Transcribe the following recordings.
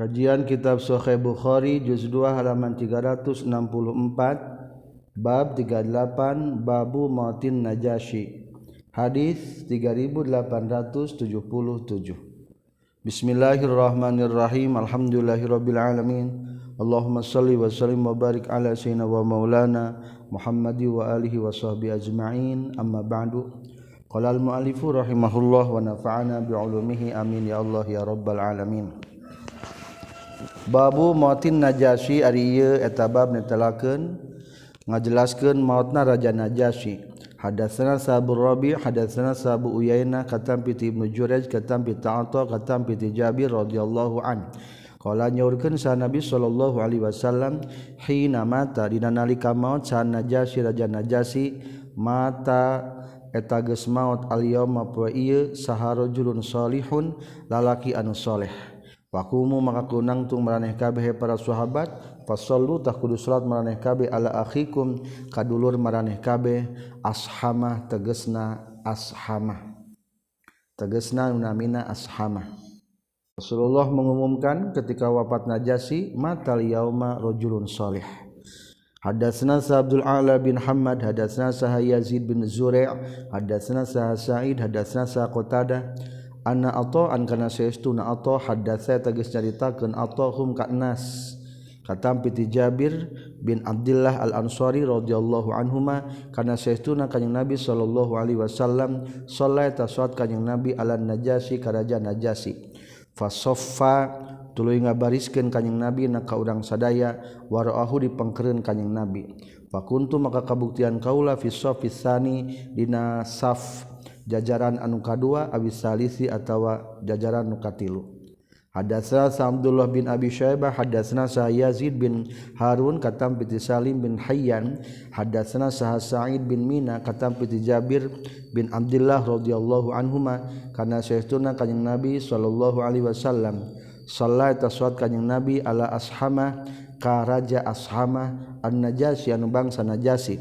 Kajian Kitab Sahih Bukhari juz 2 halaman 364 bab 38 babu mautin najasyi hadis 3877 Bismillahirrahmanirrahim. Alhamdulillahirabbil alamin. Allahumma shalli wa sallim wa barik ala sayyidina wa maulana Muhammadi wa alihi wa sahbihi ajma'in. Amma ba'du. Qala al-mu'allifu rahimahullah wa nafa'ana bi'ulumihi amin ya Allah ya rabbal alamin babu mautin najasi ari ieu eta bab netelakeun ngajelaskeun mautna raja najasi hadatsana sabu rabi hadatsana sabu uyaina katam piti ibnu juraj katam piti ta'ata katam piti jabir radhiyallahu an. Qala nyaurkeun sa nabi sallallahu alaihi wasallam hina mata dina nalika maut sa najasi raja najasi mata eta geus maut al yauma poe ieu saharojulun salihun lalaki anu saleh. Wakumu maka kunang tung meraneh kabeh para sahabat fasallu tah kudu salat maraneh kabeh ala akhikum kadulur maraneh kabeh ashamah tegesna ashamah. Tegesna namina ashamah. Rasulullah mengumumkan ketika wafat Najasi matal yauma rajulun salih. Hadatsana Abdul Ala bin Hamad hadatsana Sah Yazid bin Zurai' hadatsana Sah Sa'id hadatsana Sah Qatadah anna atoan kana saestuna ato hadatsa tagis nyaritakeun atohum ka nas. Katam piti Jabir bin Abdullah al Ansari radhiyallahu anhuma kana saestuna kanjing Nabi sallallahu alaihi wasallam sholat tasawat kanjing Nabi ala Najasi karaja Najasi. Fasoffa tuluy ngabariskeun kanjing Nabi na ka urang sadaya warahu dipengkereun kanjing Nabi. Fakuntu maka kabuktian kaula fi safis sani dina saf jajaran anu kadua abis salisi atawa jajaran nukatilu Hadatsna Abdullah bin Abi Syaibah hadatsna Yazid bin Harun katam piti Salim bin Hayyan hadatsna Sah Sa'id bin Mina katam piti Jabir bin Abdullah radhiyallahu anhuma kana saytuna kanjing Nabi sallallahu alaihi wasallam. Sallat tasawat kanjing Nabi ala ashama ka raja ashama an-najasyi anu bangsa najasi.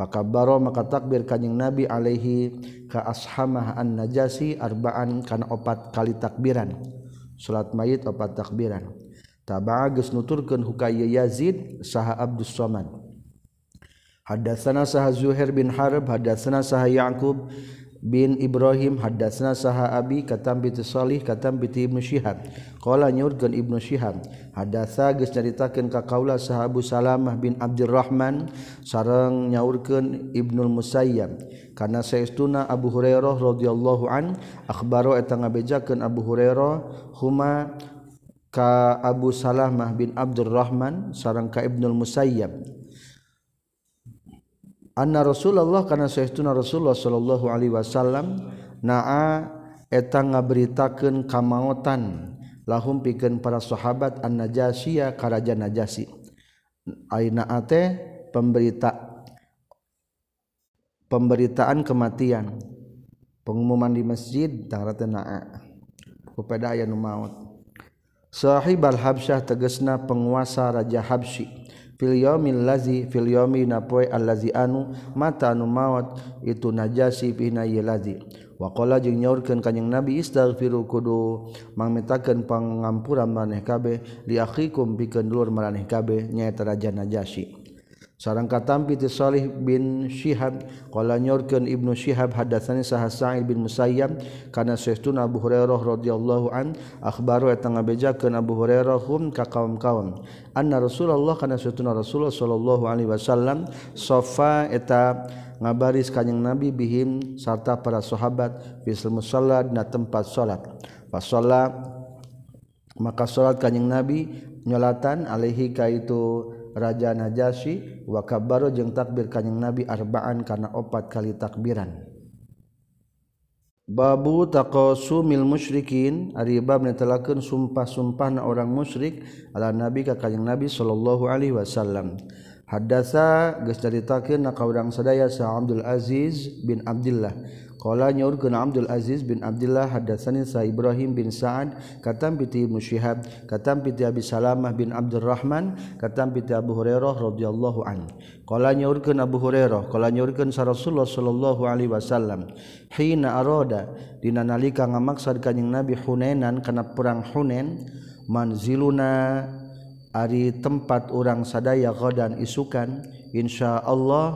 maka baro maka takbir kanjing Nabi Alaihi ka ashamah an najasi arbaan kana opat kali takbiran. Salat mayit opat takbiran. Taba'a geus nuturkeun hukaya Yazid saha Abdus Somad. Hadatsana saha Zuhair bin Harb hadatsana saha Ya'qub bin Ibrahim hadasna saha Abi katam binti Salih katam binti Ibnu Syihab qala nyurkeun Ibnu Syihab hadasa geus nyaritakeun ka kaula saha Abu Salamah bin Abdurrahman sareng nyaurkeun Ibnu Musayyab. Karena saestuna Abu Hurairah radhiyallahu an akhbaro eta ngabejakeun Abu Hurairah huma ka Abu Salamah bin Abdurrahman sareng ka Ibnu Musayyab. anna Rasulullah karena sayyiduna Rasulullah sallallahu Alaihi Wasallam naa eta ngabritakeun kamaotan lahum pikeun para sahabat an najasia karaja najasi. Aina ate pemberita pemberitaan kematian. Pengumuman di masjid tarata naa. Kepada aya nu maut sahibal habsyah tegesna penguasa raja habsyi. fil lazi fil yomi na poe allazi anu mata anu maut itu najasi pina ye lazi. Waqala jeung nyaurkeun ka kanjing nabi istaghfiru kudu mangmitakeun pangampuran maneh kabeh li akhikum pikeun dulur maraneh kabeh nyaeta raja najasi. sarang katampi ti Salih bin Syihab qala nyorkeun Ibnu Syihab hadatsani sah Sa'id bin Musayyab kana sayyiduna Abu Hurairah radhiyallahu an akhbaru eta ngabejakeun Abu Hurairah hum ka kaum-kaum. Anna Rasulullah kana sayyiduna Rasulullah sallallahu alaihi wasallam sofa eta ngabaris kanjing Nabi bihim serta para sahabat fil musalla dina tempat salat. Fasalla maka salat kanjing Nabi nyolatan alaihi ka itu Raja Najasyi wakabaro jeung takbir kanyang Nabi arbaan karena opat kali takbiran Babu taqasumil musyrikin ari bab netelakeun sumpah-sumpahna orang musyrik ala Nabi ka kanjeng Nabi sallallahu alaihi wasallam. Haddatsa geus caritakeun ka urang sadaya Sa Abdul Aziz bin Abdullah Qala nyaurkeun Abdul Aziz bin Abdullah hadatsani Sa Ibrahim bin Sa'ad katam piti Ibnu Syihab katam piti Abi Salamah bin Abdurrahman katam piti Abu Hurairah radhiyallahu an. Qala nyaurkeun Abu Hurairah qala nyaurkeun sa Rasulullah sallallahu alaihi wasallam hina arada dina nalika ngamaksad kanjing Nabi Hunainan kana perang Hunain manziluna ari tempat orang sadaya qadan isukan insyaallah Allah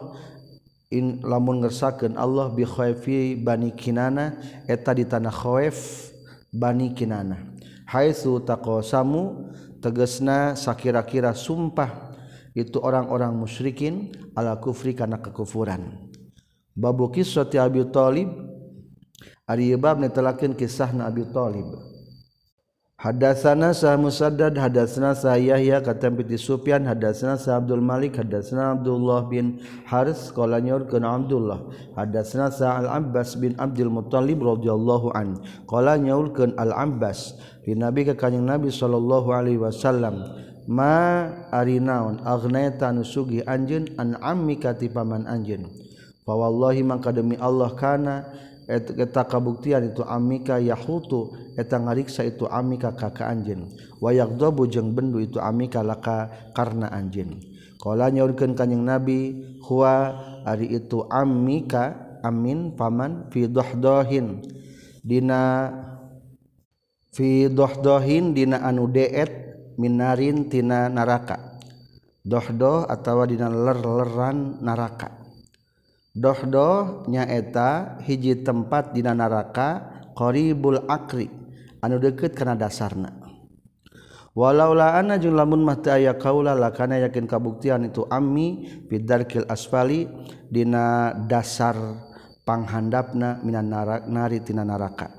in lamun ngersakeun Allah bi khaifi bani kinana eta di tanah khaif bani kinana. Haitsu taqasamu tegasna sakira-kira sumpah itu orang-orang musyrikin ala kufri kana kekufuran. Babu kisah Abi Thalib ari bab netelakeun kisah Abi Thalib Hadasana sah Musaddad hadasna sah Yahya katam piti Sufyan hadasna sah Abdul Malik hadasna Abdullah bin Haris qala nyorkeun Abdullah. Hadasna sah Al Abbas bin Abdul Muttalib radhiyallahu an qala nyaulkeun Al Abbas di Nabi ka kanjing Nabi sallallahu alaihi wasallam ma arinaun aghnayta nusugi anjeun an ammi kati paman anjeun. Fa wallahi maka demi Allah kana eta kabuktian itu amika yahutu eta ngariksa itu amika kaka anjeun. Wa yaqdabu jeung bendu itu amika laka karena anjeun. Kala nyaurkeun kanjing nabi huwa ari itu amika amin paman fi dohdohin. Dina fi dohdohin dina anu deet minarin tina naraka. Dohdoh atawa dina ler-leran naraka. dohdoh nyaeta hiji tempat dina naraka qaribul akri anu deket kana dasarna. Walaula ana jeung lamun mah teu aya kaula lakana yakin kabuktian itu ammi bidarkil asfali dina dasar panghandapna minan narak nari tina naraka.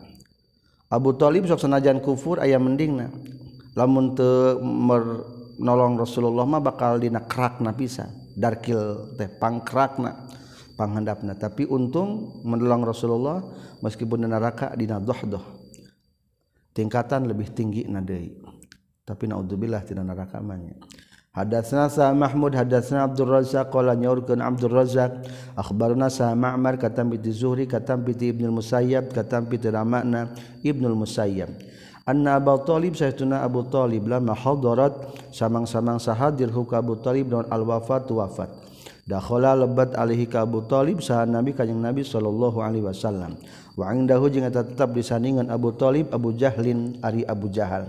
Abu Thalib sok sanajan kufur aya mendingna. Lamun teu menolong Rasulullah mah bakal dina krakna pisan darkil teh pangkrakna panghandapna tapi untung menolong Rasulullah meskipun di neraka dina dohdoh tingkatan lebih tinggi na deui. Tapi naudzubillah tina neraka manya Hadatsana sa Mahmud hadatsana Abdul Razzaq qala nyaurkeun Abdul Razzaq akhbarna sa Ma'mar katam bi Zuhri katam bi Ibnu Musayyab katam bi Ramana Ibnu Musayyab. Anna Abu Talib sayyiduna Abu Talib lama hadarat samang-samang sahadir huka Abu Talib dan al wafat wafat dakhala lebat alihi ka Abu Thalib saha Nabi kanjing Nabi sallallahu alaihi wasallam. Wa indahu jeung eta tetep disandingan Abu Thalib Abu Jahlin ari Abu Jahal.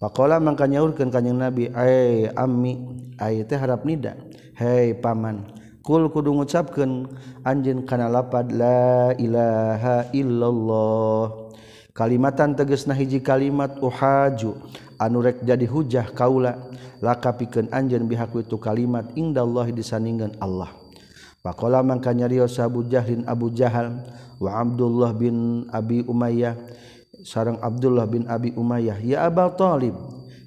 Faqala mangka nyaurkeun kanjing Nabi ai ammi ai teh harap nida? Hei paman kul kudu ngucapkeun anjeun kana lapad la ilaha illallah. Kalimatan tegesna hiji kalimat uhaju anu rek jadi hujah kaula. laka pikeun anjeun bihaku itu kalimat indallahi disandingan Allah. Pakola mangka nyarios Abu Jahlin Abu Jahal wa Abdullah bin Abi Umayyah. Sareng Abdullah bin Abi Umayyah ya Abu Talib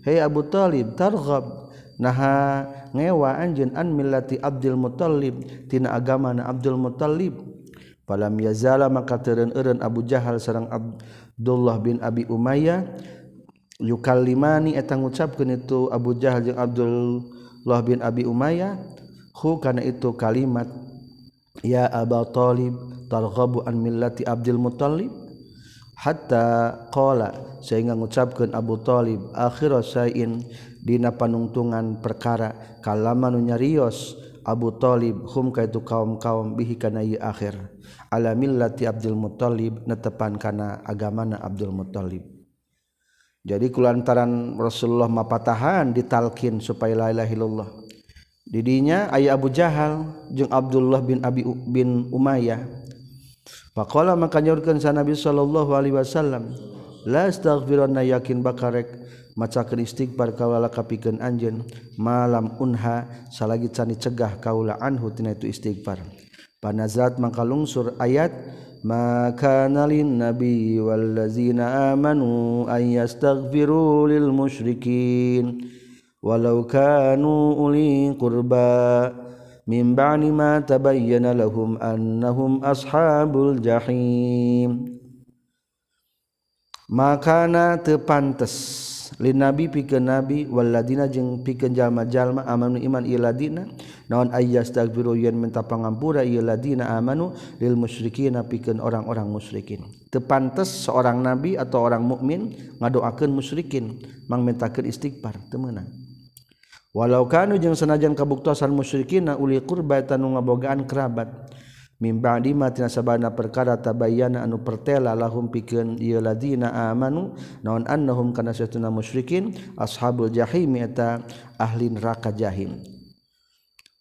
Hei Abu Talib targhab naha ngewa anjeun an millati Abdul Muthalib tina agama na Abdul Muthalib Falam yazala maka teureun eureun Abu Jahal sareng Abdullah bin Abi Umayyah yukalimani eta ngucapkeun itu Abu Jahal jeung Abdullah bin Abi Umayyah hu kana itu kalimat ya Aba Talib talghabu an millati Abdul Muttalib. Hatta qala sehingga ngucapkeun Abu Talib akhir sain dina panungtungan perkara kalaman nyarios Abu Talib hum ka itu kaum-kaum bihi kana ieu akhir. Ala millati Abdul Muttalib netepan kana agamana Abdul Muttalib. jadi kulantaran Rasulullah mapatahan ditalkin supaya la ilaha illallah. Didinya ayah Abu Jahal jeung Abdullah bin Abi bin Umayyah. Faqala maka nyaurkeun sa Nabi sallallahu alaihi wasallam la astaghfiruna yakin bakarek macakeun istighfar kawala kapikeun anjeun malam unha salagi can dicegah kaula anhu tina itu istighfar. Panazat mangka lungsur ayat ما كان للنبي والذين آمنوا أن يستغفروا للمشركين ولو كانوا أولي قربى. من بعد ما تبين لهم أنهم أصحاب الجحيم. ما كان تبانتس. Linabi pikeun nabi waladina jeung pikeun jalma-jalma amanu iman ieu ladina naon ayastaghfiru yen minta pangampura ieu ladina amanu lil musyrikin pikeun orang-orang musyrikin. Teu pantes seorang nabi atau orang mukmin ngadoakeun musyrikin mang mentakeun istighfar teu meunang. Walau kanu jeung sanajan kabuktosan musyrikin uli qurba ngabogaan kerabat mimba dimatina sabana perkara tabayana anu pertela lahum pikeun ieu ladina amanu naon annahum kana satuna musyrikin ashabul jahim eta ahli neraka jahim.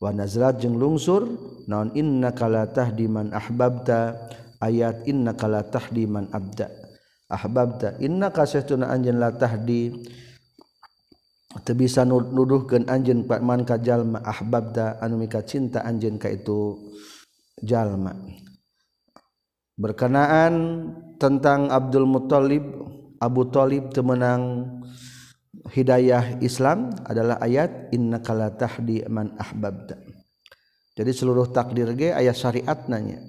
Wa nazrat jeung lungsur naon innaka la tahdi man ahbabta ayat innaka la tahdi man abda. Ahbabta innaka satuna anjeun la tahdi teu bisa nuduhkeun anjeun man ka jalma ahbabta anu mika cinta anjeun ka itu. Jalma. Berkenaan tentang Abdul Muthalib Abu Thalib temenang hidayah Islam adalah ayat innaka la tahdi man ahbabta. Jadi seluruh takdir ge ayat syariat nanya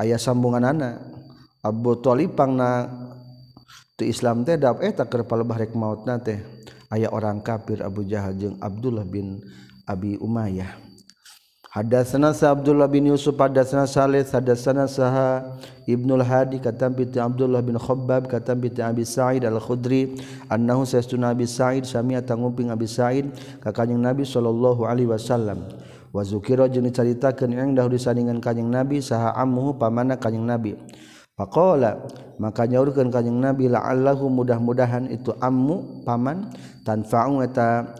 ayat sambungan anak Abu Thalib pangna tu Islam teh dap eta keur palebah rek mautna teh. Aya orang kafir Abu Jahal jeung Abdullah bin Abi Umayyah Hadatsana sa Abdullah bin Yusuf hadatsana Salih hadatsana saha Ibnu al-Hadi katam bi Abdullah bin Khabbab katam bi Abi Sa'id al-Khudri annahu sa'stuna Abi Sa'id sami'a tanguping Abi Sa'id ka kanjing Nabi sallallahu alaihi wasallam. Wa zukira jeung dicaritakeun engdah disandingan kanjing Nabi saha ammuhu pamana kanjing Nabi. Faqala maka nyaurkeun kanjing Nabi la'allahu mudah-mudahan itu ammu paman tanfa'u eta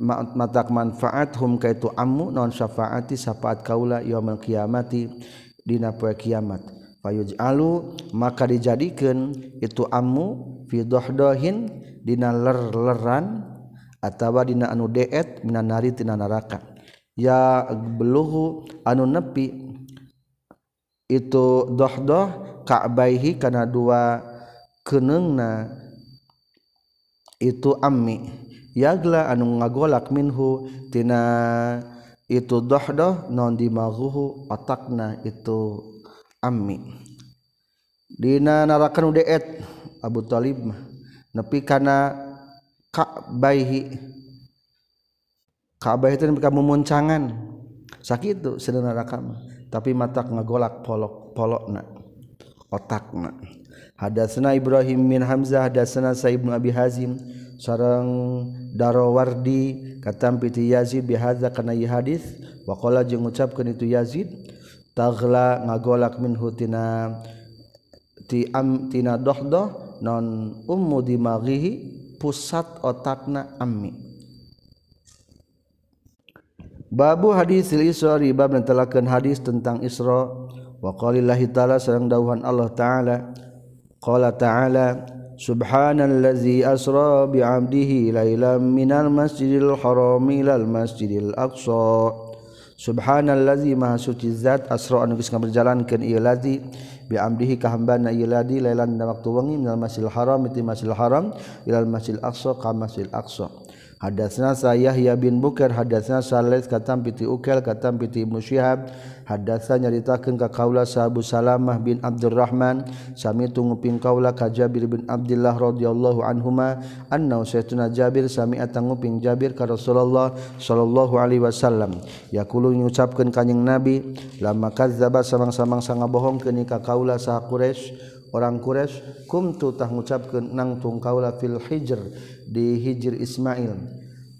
matak manfaat hum kaitu ammu non syafaati syafaat kaula yaumil qiyamati dina poe kiamat. Fayuj'alu maka dijadikeun itu ammu fi dohdohin dina ler-leran atawa dina anu deet minan nari tina neraka ya beluhu anu nepi itu dohdoh ka'baihi kana dua keneungna itu ammi. yagla anu ngagolak minhutina itu dohdoh non dimaguhu otakna itu ami Dina narakan udeet Abu Talib nepi kana ka'baihi. Ka'baihi itu mereka memuncangan sakit itu sedang neraka tapi mata ngagolak polok polokna otakna. Hadasna Ibrahim bin Hamzah hadasna Sa'ib bin Abi Hazim sareng darowardi katampiti Yazid bihaza kana ieu hadis waqala jeung ngucapkeun itu Yazid tagla ngagolak min hutina ti am tina dohdoh non ummu dimaghihi pusat otakna ammi. Babu hadis Isra bab netelakeun hadis tentang Isra wa qalillahi ta'ala sareng dawuhan Allah ta'ala qala ta'ala Subhanallazi asra bi'abdihi lailam minal masjidil haram ilal masjidil aqsa. Subhanallazi maha suci zat asra anu geus ngaberjalankeun ieu lazi bi'amdihi ka hambana ieu lazi lailan dina waktu wengi minal masjidil haram ti masjidil haram ilal masjidil aqsa ka masjidil aqsa. Hadatsna Yahya bin Bukar hadatsna Salih katam piti Ukel katam piti Ibnu Syihab Hadatsa nyaritakeun ka kaula Sahabu Salamah bin Abdurrahman sami tunguping kaula ka Jabir bin Abdullah radhiyallahu anhuma anna sayyiduna Jabir sami atanguping Jabir ka Rasulullah sallallahu alaihi wasallam. Yaqulu ngucapkeun ka kanjing Nabi lama kadzdzaba samang-samang sangabohong keuni ka kaula sa Quraisy orang Quraisy kumtu tah ngucapkeun nangtung kaula fil hijr di hijr Ismail.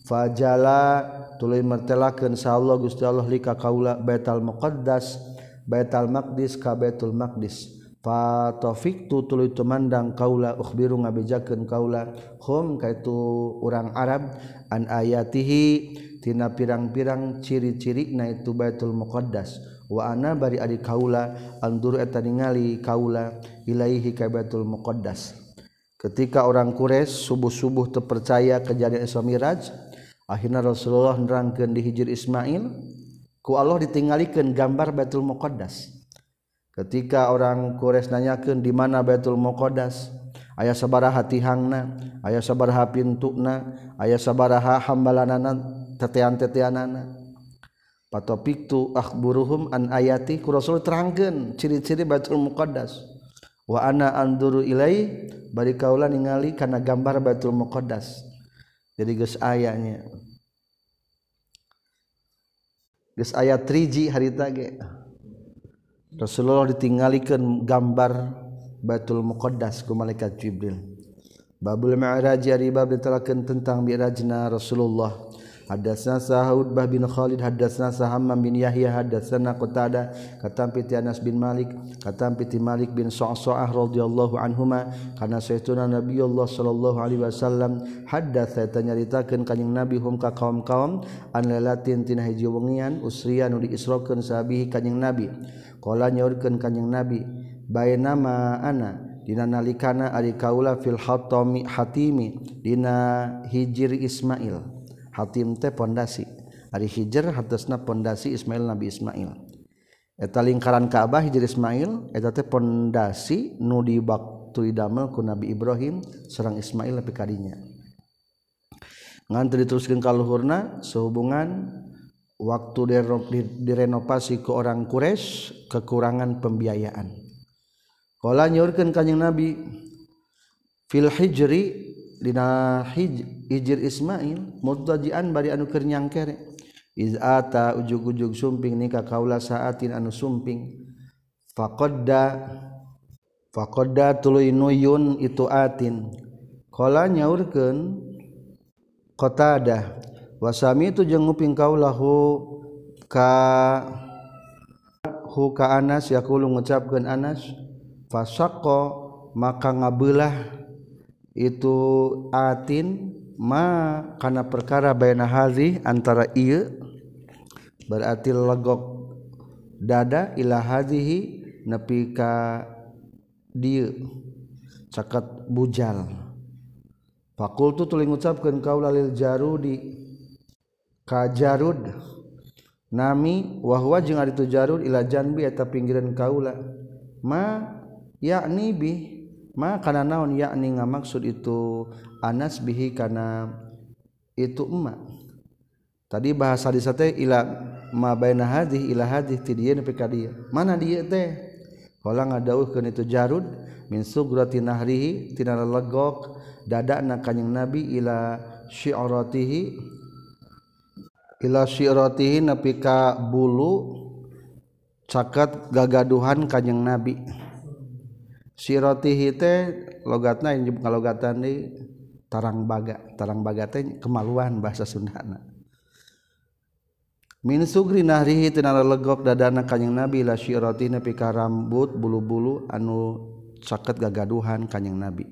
Fajala tuluy martelakeun Allah Gusti Allah lika kaula Baitul Muqaddas Baitul Maqdis ka Baitul Maqdis. Fa tafiqtu tuluy tumandang kaula ukhbiru ngabejakeun kaula. Hum kaitu urang Arab an ayatihi tina pirang-pirang ciri-ciri na itu Baitul Muqaddas. Wa ana bari adi kaula andur eta ningali kaula ilaihi ka Baitul Muqaddas. Ketika orang Quraisy subuh-subuh terpercaya kejadian Isra Miraj akhirnya Rasulullah nerangkan di hijir Ismail ku Allah ditinggalikan gambar Baitul Muqaddas. Ketika orang Quraisy nanyakan di mana Baitul Muqaddas? Ayah sabaraha tihangna ayah sabaraha pintuna ayah sabaraha hambalanana tetean-teteanana. Patopiktu akhburuhum an ayati ku Rasul terangkeun ciri-ciri Baitul Muqaddas. Wa ana anduru ilai bari kaula ningali kana gambar Baitul Muqaddas. jadi geus ayanya geus aya 3G harita ge Rasulullah ditinggalikeun gambar Baitul Muqaddas ku malaikat Jibril. Babul Mi'raj ari bab ditelakeun tentang Mi'rajna Rasulullah. Hadasna Saud bah bin Khalid hadasna Sahamam bin Yahya hadasna Qatada katam piti Anas bin Malik katam piti Malik bin Sa'sa'ah radhiyallahu anhuma kana saytuna Nabiullah sallallahu alaihi wasallam hadatsa tanyaritakeun kanjing Nabi hum ka kaum-kaum an lailatin tina hiji wengian usrian nu diisrokeun sabihi kanjing Nabi. Qala nyaurkeun kanjing Nabi bainama ana dina nalikana ari kaula fil hatami hatimi dina hijir Ismail. hatim teh pondasi. Hari hijr hatesna pondasi Ismail Nabi Ismail. Eta lingkaran Ka'bah hijr Ismail eta teh pondasi nu dibaktu idamel ku Nabi Ibrahim serang Ismail lebih kadinya ngan diteruskan ka luhurna sehubungan waktu direnovasi ke orang Quraisy kekurangan pembiayaan. Kala nyurkeun kanjing Nabi fil hijri dina hijr Ismail mutajian bari anu keur nyangkere. Iz ata ujug-ujug sumping nikah kaula saatin anu sumping. Faqadda faqadda tuluy nuyun itu atin. Qala nyaurkeun qatadah wasami itu jeung nguping kaulahu ka hu ka Anas yaqulu ngucapkeun Anas. Fasaqqa maka ngabelah itu atin ma karena perkara bayna hazi antara iya berarti legok dada ila hazihi nepi ka dia caket bujal. Fakultu tuling ucapkeun kaula lil jarudi ka jarud nami wahwa jeung ari tu jarud ila janbi eta pinggiran kaula ma yakni bi ma kana naon yakni ngamaksud itu Anas bihi kana itu emak tadi bahasa di sate ila ma baina hadih ila hadih ti dieu nepi ka dieu mana dieu teh? Kala ngadauhkeun itu Jarud min sugrati nahrihi tina legok dadana kanjing Nabi ila syi'ratihi ila syi'ratihi nepi ka bulu caket gagaduhan kanjing Nabi. sirotih logatna kalogatan di tarang baga. Tarang baga teh kemaluan bahasa Sundana. Min sugri nahrihi tinara legok dadana kanyang nabi la siroti nepi rambut bulu-bulu anu caket gagaduhan kanyang nabi.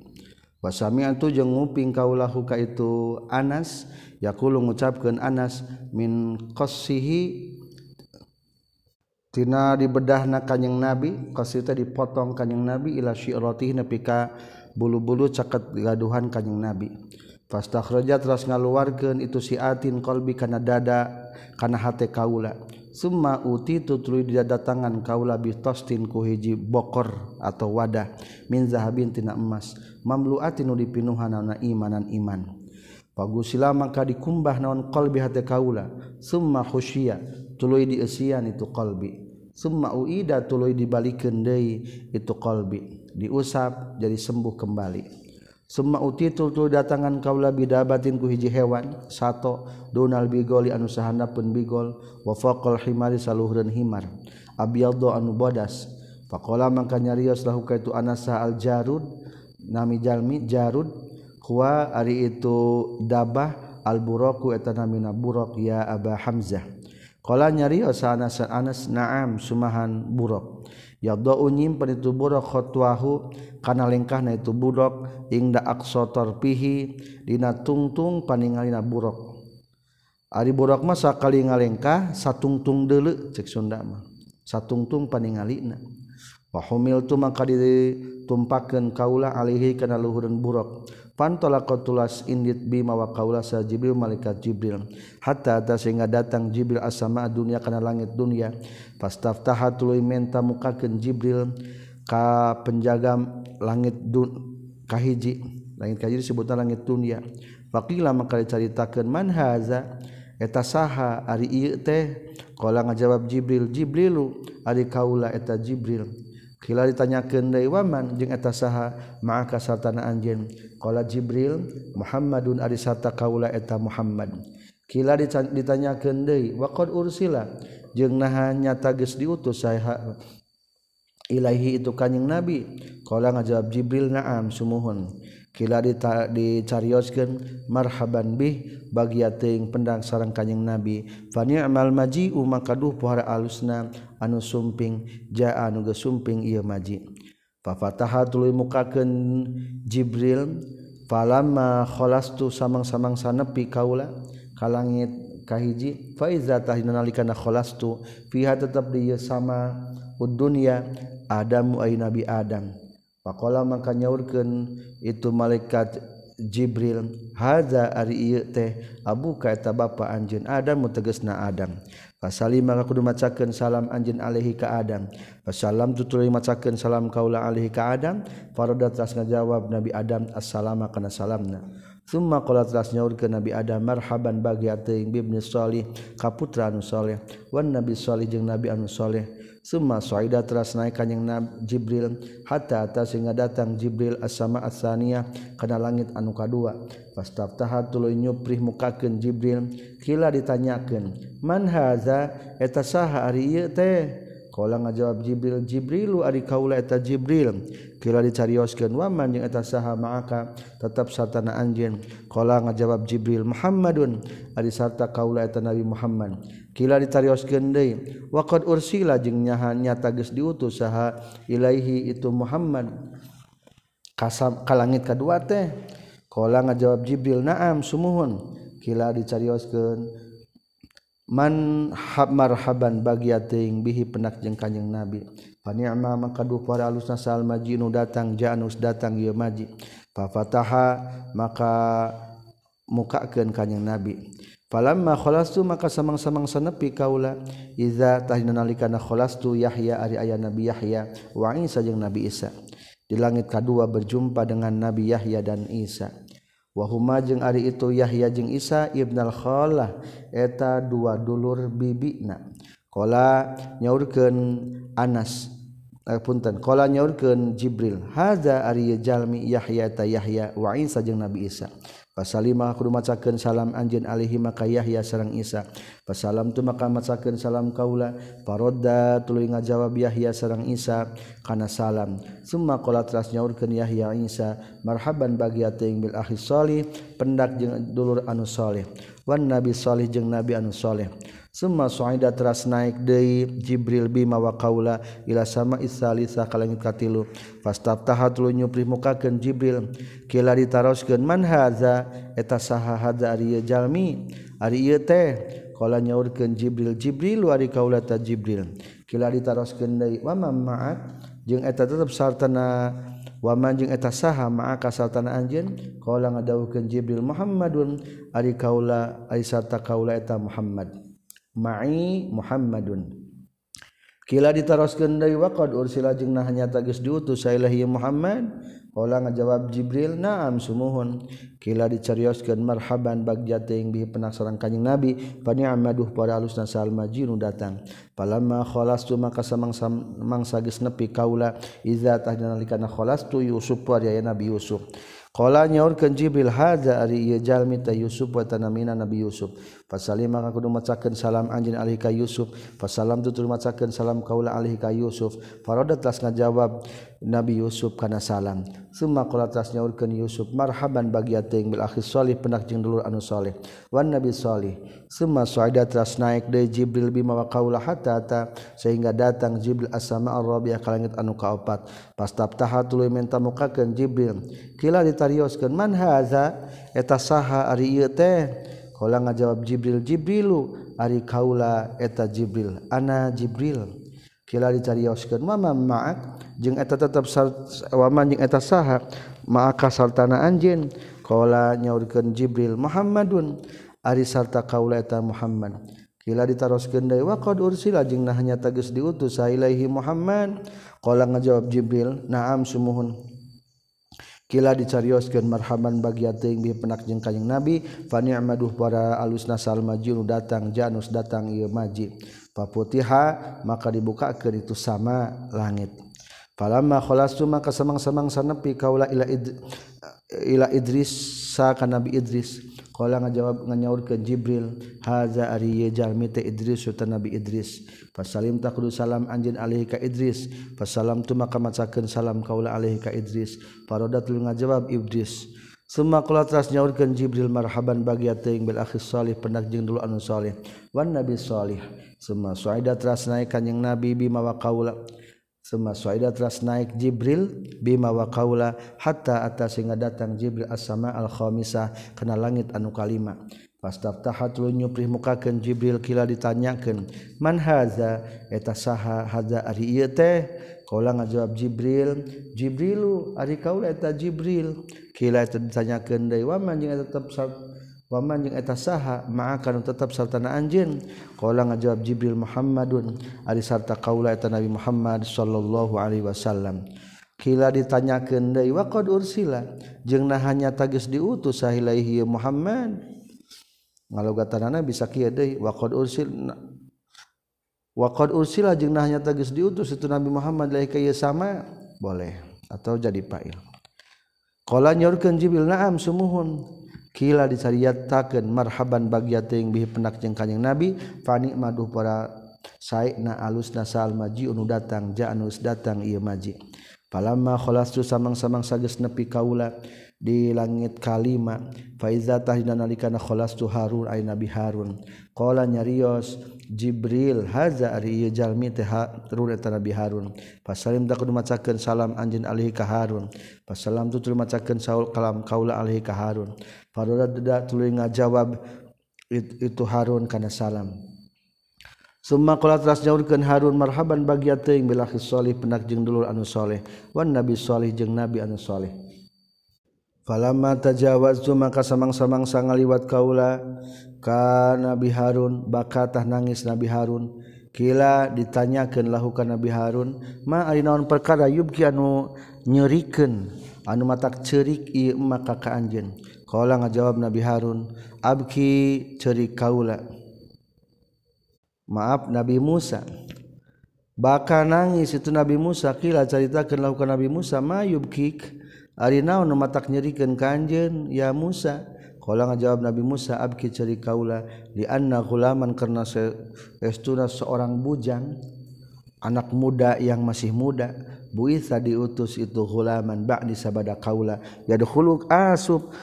Wasami antu jeung nguping kaulahu ka itu Anas yaqulu ngucapkeun Anas min qassihi tina dibedahna kanyeng nabi kasita dipotong kanyeng nabi ila syi'ratih nepika bulu-bulu caket gaduhan kanyeng nabi. Fastakhraja teras ngaluarkeun itu si atin qalbi kana dada kana hate kaula. Summa utitu tuluy didatangan kaula bi tastin ku hiji bokor atau wadah min zahabin tina emas. Mamluatin nu dipinuhanana imanan iman. Pagusila maka dikumbah naon qalbi hate kaula. Summa khusyia tuluy dieusian itu qalbi summa uida tuluy dibalikeun deui itu qalbi diusap jadi sembuh kembali. Summa utitu tuluy datangan kaula bidabatin ku hiji hewan. Sato donal bigoli anu sahandapun bigol. Wa faqal himari saluhreun himar. Abyaddo anu bodas. Faqala mangka nyarios lahu ka itu anasa al jarud. Nami jalmi jarud. Huwa ari itu dabah al buraku eta namina burak ya aba hamzah Kala nyari Anas Anas Naam Sumahan Burok. Yadau unyim panitu burok khotwahu kana lengkah na itu burok ingda aksotor pihi dina tungtung paningalina burok. Ari burok mah sakali ngalengkah satungtung dulu cek Sunda mah. Satungtung paningalina. Wa humiltu maka ditumpakeun kaula alihi kana luhureun burok. pantolaqatulas indit bima wa qaula sa jibril malaikat jibril. Hatta ta sehingga datang jibril asama dunya kana langit dunya fastaftaha tuluy menta mukakeun jibril ka penjaga langit dun kahiji langit kahiji disebutna langit dunya faqila maka dicaritakeun man haza? Eta saha? Ari ieu teh? Qala ngajawab jibril jibrilu ari kaula eta jibril. Kila ditanyakan dari waman jeng eta saha maka sartana anjen Qala Jibril Muhammadun arisata kaula eta Muhammad. Kila ditanyakeun deui waqad ursila jeung naha nyata geus diutus saya ilahi itu kanjing Nabi. Qala ngajawab Jibril na'am sumuhun. Kila dicarioskeun marhaban bih bagia teuing pendang sareng kanjing Nabi. Fa ni'mal maji'u maka duh pohara alusna anu sumping jaa anu geus sumping ieu maji'. papataha tuluy mukakeun Jibril falamma khalastu samang-samang sanepi kaula ka langit kahiji fa iza tahina nalikana khalastu fiha tetap di sama dunya Adamu ay Nabi Adam. Pakola maka nyaurkeun itu malaikat Jibril Haza ari ieu teh Abu eta bapa anjeun Adam tegasna Adam? Fasali maka kudu macakeun salam anjeun alaihi ka Adam. Fasalam tutuli macakeun salam kaula alaihi ka Adam, farada teras ngajawab Nabi Adam assalamu kana salamna. Summa qala teras nyaurkeun Nabi Adam marhaban bagi ateuing bibni salih ka putra anu saleh, wan nabi salih jeung nabi anu saleh. summa suaida teras naik kanyang Nabi Jibril. Hatta atas sehingga datang Jibril asama asaniyah kana langit anu kadua. Fastaftaha tuluy nyuprih mukakeun Jibril. Kila ditanyakeun man haza eta saha ari ieu teh? Kala ngajawab Jibril Jibrilu ari kaula eta Jibril. Kila dicarioskeun waman jeung eta saha ma'aka tetap sartana anjeun. Kala ngajawab Jibril Muhammadun. Ari sarta kaula eta Nabi Muhammad. Kila dicarioskeun deui waqad ursila jeung nyaha nyata geus diutus saha ilaihi itu Muhammad. Kasam ka langit kadua teh. Kala ngajawab Jibril na'am sumuhun. Kila dicarioskeun man hab marhaban bagia teing bihi penak jeung kanjeng nabi. Pani'ma maka duh para alusna sal majinu datang janus datang ieu maji. Fa fataha maka mukakeun kanjeng nabi. Falamma khalastu maka samang-samang sanepi kaula iza tahina nalikana khalastu yahya ari aya nabi yahya wa isa jeung nabi isa. Di langit kadua berjumpa dengan nabi yahya dan isa. wahuma jeung ari itu Yahya jeung Isa Ibnal khalah eta dua dulur bibina. Qala nyaurkeun Anas eh, punten. Qala nyaurkeun Jibril hadza ari jalmi Yahya ta Yahya wa Isa jeung Nabi Isa. Pasalimah kudu macakeun salam anjeun alaihi maka Yahya sareng Isa. Pasalam tu maka macakeun salam kaula. Parodda tuluy ngajawab Yahya sareng Isa kana salam. Summa qala teras nyaurkeun Yahya Isa, marhaban bagi ati bil akhi salih, pendak jeung dulur anu saleh. wan nabi salih jeung nabi anu saleh. Summa suaida teras naik deui Jibril Bima wa qaula ila sama isalisa ka langit katilu pastap tahat lu nyupri mukakeun Jibril. Kila ditaroskeun man haza eta saha hadza ari jalmi? Ari ieu teh. Kala nyaurkeun Jibril Jibril wa kaula ta Jibril. Kila ditaroskeun deui wa ma'at jeung eta tetep sartana wamanjing eta saha maka saltana anjeun kauula ngadawukeun Jibril Muhammadun ari kaula ari sarta kaula eta Muhammad. Ma'i Muhammadun. Kila ditaroskeun deui waqad ursila jeung nah nyata geus diutus sailahi Muhammad. Ola ngajawab Jibril naam sumuhun. Kila dicarioskeun marhaban bagja teuing bihi penasaran kanjing Nabi pani amaduh para alusna sal majinu datang. Palamma khalastu maka samang samang sagis nepi kaula iza tahdana likana khalastu Yusuf wa ya Nabi Yusuf. Qala nyaurkeun Jibril hadza ari ieu jalmi ta Yusuf wa tanamina Nabi Yusuf. Fasalima kudu macakeun salam anjeun alih ka Yusuf. Fasalam tutur macakeun salam kaula alih ka Yusuf. Faroda tas ngajawab Nabi Yusuf kana salam. Summa qala tas nyaurkeun Yusuf marhaban bagi ateung bil akhi salih penak jeung dulur anu saleh. Wan nabi salih. Summa sa'ida tas naik deui Jibril bima wa qaula hatta ta sehingga datang Jibril asama ar-rabi'a ka langit anu kaopat. Pastaftaha tuluy menta mukakeun Jibril. Kila ditarioskeun man haza eta saha ari ieu teh? Kala ngajawab Jibril Jibrilu ari kaula eta Jibril ana Jibril. Kila dicarioskeun mama ma'ak jeung eta tetep waman jeung eta saha ma'aka sartana anjeun. Kala nyaurkeun Jibril Muhammadun ari sarta kaula eta Muhammad. Kila ditaroskeun deui wa qad ursila jeung nah nyata geus diutus ilaihi Muhammad. Kala ngajawab Jibril na'am sumuhun. Kila dicarioskeun marhaban bagi teuing bi penak jeung kanjing Nabi fa ni'maduh para alusna sal majun datang janus datang ieu maji paputiha maka dibukakeun itu sama langit. Falamma khalastu maka samang-samang sanepi kaula ila id, ila Idris sa ka Nabi Idris. Kala ngajawab nganyaur ke Jibril haza ari jalmi teh Idris sultan Nabi Idris. Fasalim tak kudu salam anjeun alaihi ka Idris. Fasalam tu maka macakan salam kaula alaihi ka Idris. Parodat lu ngajawab Idris Semua kula teras nyaurkeun Jibril marhaban bagi teuing bil akhis salih pendak jeung dulu anu salih. Wan nabi salih. Semua suaida teras naik kanjing nabi bima wa kaula. Suma suaida teras naik Jibril bima wa kaula hatta atas sehingga datang Jibril as-sama al-khamisah kana langit anu kalima. Pastaftahat lu nyuprih mukakeun Jibril kila ditanyakeun, "Man haza eta saha haza ari ieu teh?" Kaula ngajawab Jibril, "Jibrilu ari kaula eta Jibril." Kila eta ditanyakeun deui, "Wa man jeung eta tetep waman yang eta saha ma'akan tetap sartana anjeun qala ngajawab Jibril Muhammadun ari sarta kaula eta Nabi Muhammad sallallahu alaihi wasallam. Kila ditanyakeun deui wa qad ursila? Jeung nahanya tagis diutus sahilaihi Muhammad. Ngalogatanana bisa kieu deui wa waqad ursil waqad ursila? Jeung nahanya tagis diutus itu Nabi Muhammad lain kieu sama? Boleh atau jadi fa'il. Qala nyorkeun Jibril na'am sumuhun. Kila disariatakeun marhaban bagya teuing bihi penak jeung kanjing Nabi fani maduh para saena alusna sal maji anu datang ja anus datang ieu maji. Palamma kholastu samang-samang sageus nepi kaula di langit kalima faiza tahdina nalikana kholastu harun ay nabi harun. Qala nyarios jibril haza ari ieu jalmi teh harun eta nabi harun. Pasalim da kudu macakeun salam anjeun alih ka harun. Pasalam tutul macakeun saul kalam kaula alih ka harun. Farodat tuluy ngajawab itu Harun kana salam. Summa qala teras nyaurkeun Harun marhaban bagi teuing bil salih penak jeung dulur anu saleh wan nabi salih jeung nabi anu saleh. Falamma tajawaztu maka samang-samang sangaliwat kaula ka Nabi Harun? Bakatah nangis Nabi Harun. Kila ditanyakeun lahu ka Nabi Harun? Ma ari naon perkara? Yubki anu nyerikeun anu matak ceurik ieu maka ka anjeun. Kala ngajawab Nabi Harun, "Abki ceri kaula." Maaf Nabi Musa. Baka nangis itu Nabi Musa kila caritakeun lakukan Nabi Musa mayubkik ari naon nu matak nyerikeun ka anjeun ya Musa. Kala ngajawab Nabi Musa, "Abki ceri kaula li anna ghulaman karna estuna seorang bujang anak muda yang masih muda buisa diutus itu ghulaman ba'di sabada kaula yadkhulu asub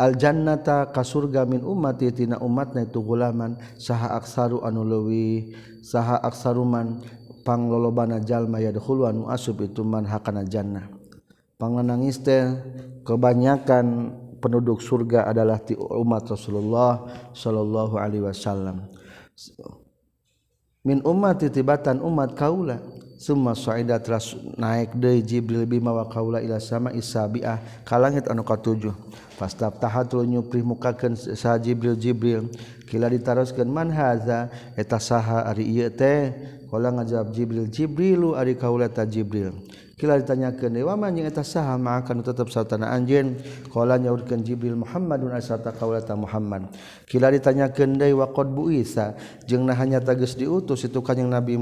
aljannata kasurga min umatitina umatna itu gulaman saha aksaru anu leuwih saha aksaruman panglolobana jalma yadkhulu anu asub itu man hakana jannah. Panglanangis teh kebanyakan penduduk surga adalah ti umat Rasulullah sallallahu alaihi wasallam. Min umat titibatan umat kaula. summa sa'ida teras naik deui Jibril bima wa qaula ila sama isabiah. Ka langit anu katujuh. Fastaftaha tahatul nyuprih mukakeun sa Jibril Jibril. Kila ditaroskeun man haza? Eta saha ari ieu teh. Kala ngajawab Jibril Jibrilu ari kaula ta Jibril. kila ditanyakeun dewa manjing eta saha mah kana tetep satana anjeun? Qala nyaurkeun Jibril Muhammadun asata qaulata Muhammad. Kila ditanyakeun deui wa qad buisa jeung nah hanya diutus itu kanjing Nabi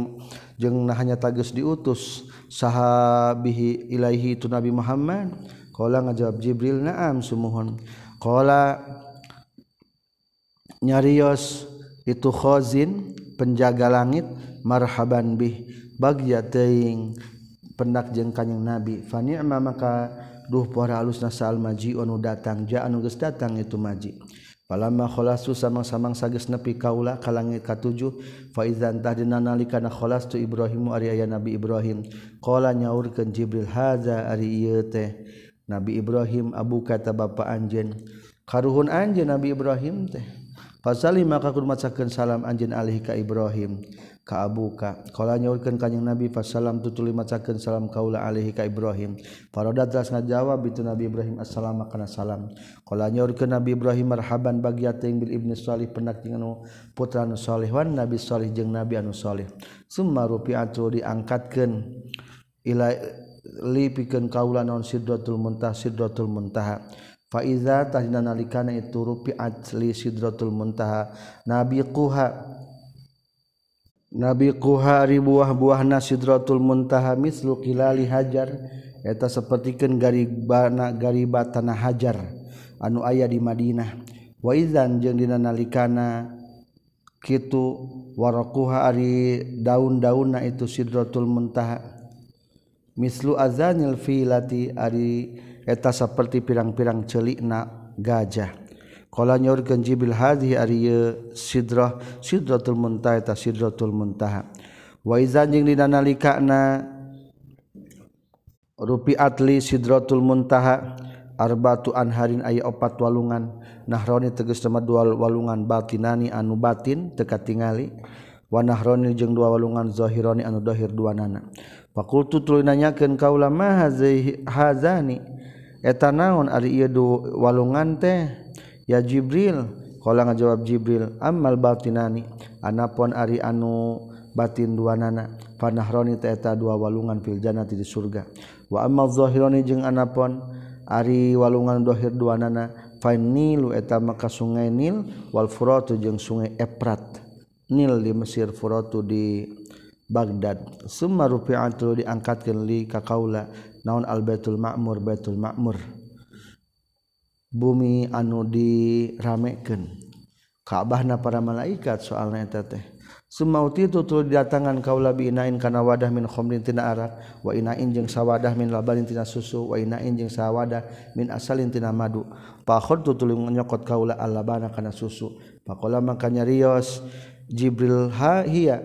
jeung nah hanya diutus saha bihi ilaihi tu Nabi Muhammad? Qala ngajawab Jibril na'am sumuhun. Qala nyarios itu khazin penjaga langit marhaban bih bagya teuing. pendak jeung kanyeng nabi. Fanima maka duh para alus nasal maji anu datang ja anu geus datang itu maji. Palama kholasu samang-samang sages nepi kaula ka langit katujuh fa idzan tahdina nalikana khalastu kholastu ibrahimu ari aya nabi ibrahim. Qala nyaurkeun jibril haza ari ieu teh. Nabi ibrahim abu kata bapa anjeun. Karuhun anjeun nabi ibrahim teh. Fasali maka kudu macakeun salam anjeun alih ka Ibrahim. kaabukakola nyaulkan kanyang nabi Fasalam tutuli macaken salam kaula Alihi ka Ibrahim. Paroda teras ngajawab itu Nabi Ibrahim assalamu kana salamkola nyaulkan Nabi Ibrahim marhaban bagiating bil Ibnu salih penak anu putra anu salihwan Nabi salih jeung Nabi anu salih. Summa rupiatu diangkatkeun ila li pikeun kaula naon sidratul muntah sidratul muntaha. Faiza tahdina nalikana itu rupiat li sidratul muntaha. Nabi quha Nabi kuhari buah-buah nasidrotul muntaha mislu kilali hajar. Eta sapertikeun garibana gariba tanah hajar anu aya di Madinah. Wa idzan jeung dina nalikana kitu waraquha ari daun-daunna itu sidratul muntaha. Mislu azanil filati ari eta saperti pirang-pirang celikna gajah. Kala nyorkeun Jibril hadhihi ari sidrah sidratul muntaha eta sidratul muntaha. Wa izan jeung dina nalikana rupi atli sidratul muntaha arbatu anharin aya opat walungan. Nahroni tegas nama dua walungan batinani anu batin teka tingali. Wa nahroni jeung dua walungan zahironi anu zahir dua nana. Fakultu tuluy nanyakeun kaula ma hazani eta naon ari ieu walungan teh? ya Jibril kalau ngajawab Jibril amal batinani anapun ari anu batin dua nana panahroni teeta dua walungan filjana di surga. Wa amal zahironi jeung anapun ari walungan dohir dua nana fain nilu eta maka sungai nil wal furatu jeung sungai Efrat. Nil di Mesir furatu di Baghdad. Summa rupi'atul diangkatkeun li ka kaula naon al baitul ma'mur baitul ma'mur. bumi anu diramekeun. Ka'bahna para malaikat soalnya eta teh. Sumauti itu tuluy datangan kaula bi inain kana wadah min khamrin tina arak wa inain jeung sawadah min labanin tina susu wa inain jeung sawadah min asalin tina madu. Fa khadtu tuluy nyokot kaula alabana kana susu. Faqala maka nyarios Jibril ha hiya.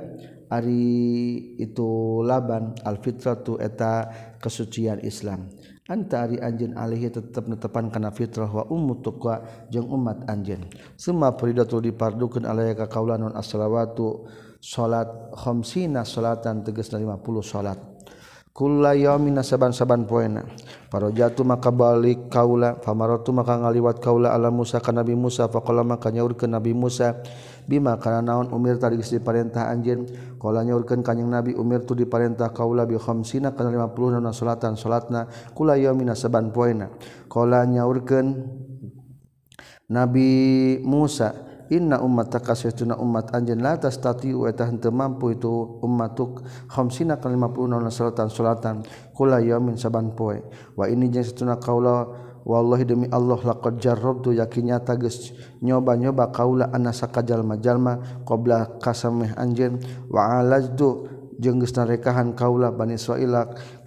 Ari itu laban alfitratu eta kesucian Islam. Antari anjin alihi tetap netepan kana fitrah wa ummu tuqwa jeung umat anjin. Suma faridatul dipardukeun alaya ka kaula non as-salawatu salat khamsina salatan tegasna 50 salat. Kulla yaumin saban-saban poena. Parojatu maka balik kaula, famaratu maka ngaliwat kaula ala Musa ka Nabi Musa faqala maka nyaurkeun Nabi Musa Bima karena naon umir tadi diparentah anjin kalau nyaurkan kanyang nabi umir tu diparentah kaula bi khamsina kana 50 nona salatan salatna kula yaumina saban poena. Kalau nyaurkeun nabi Musa inna umat takasuna umat la latas tati tahan mampu itu ummatuk khamsina ke 50 salatan salatan kula yamin saban poe. Wa ini jeng setuna kaula wallahi demi Allah laqad jarrabtu yakinnya geus nyoba-nyoba kaula anasa kajalma jalma qabla kasameh anjeun. Wa alajtu jeung geus narekahan kaula Bani Israil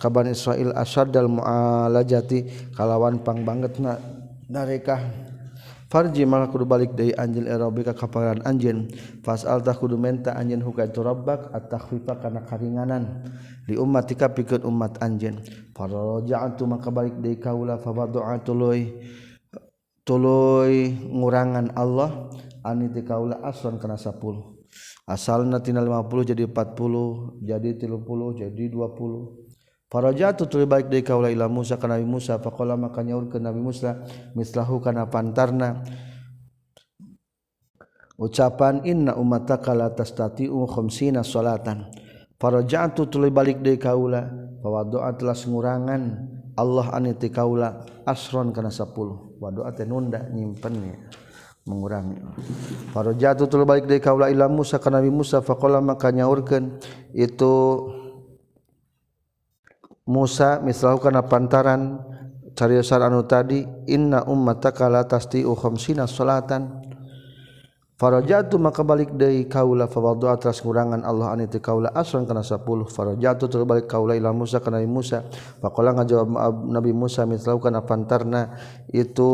ka Bani Israil asadal mualajati kalawan pangbangetna narekah. Farji maka kudu balik dari anjin aerobika kaparan anjin. Fas alta kudu menta anjin huka itu robbak atakwifa karena karinganan. Li umat tika pikir umat anjin. Farojaan maka balik dari kaula fawadu'a tuluy. Tuluy ngurangan Allah. Aniti kaula aswan kena sepuluh. Asalna tina 50 jadi 40 jadi 30 jadi 20 Farajatu tuluy balik deui kaula ila Musa ka Nabi Musa faqala maka nyaurkeun Nabi Musa mislahu kana pantarna. Ucapan inna ummataka la tastati'u khamsina salatan. Farajatu tuluy balik deui kaula fa doa telah ngurangan Allah aniti kaula asron kana 10 wa doa teh nunda nyimpennya mengurangi. Farajatu tuluy balik deui kaula ila Musa ka Nabi Musa faqala maka nyaurkeun itu Musa mislahu kana pantaran cariyosan anu tadi inna ummataka la tasti'u khamsina salatan Farajatu maka balik deui kaula fa wadu'a tras ngurangan Allah ani kaula asran kana 10 farajatu terbalik kaula ila Musa kana Musa. Faqala ngajawab Nabi Musa mislahu kana pantarna itu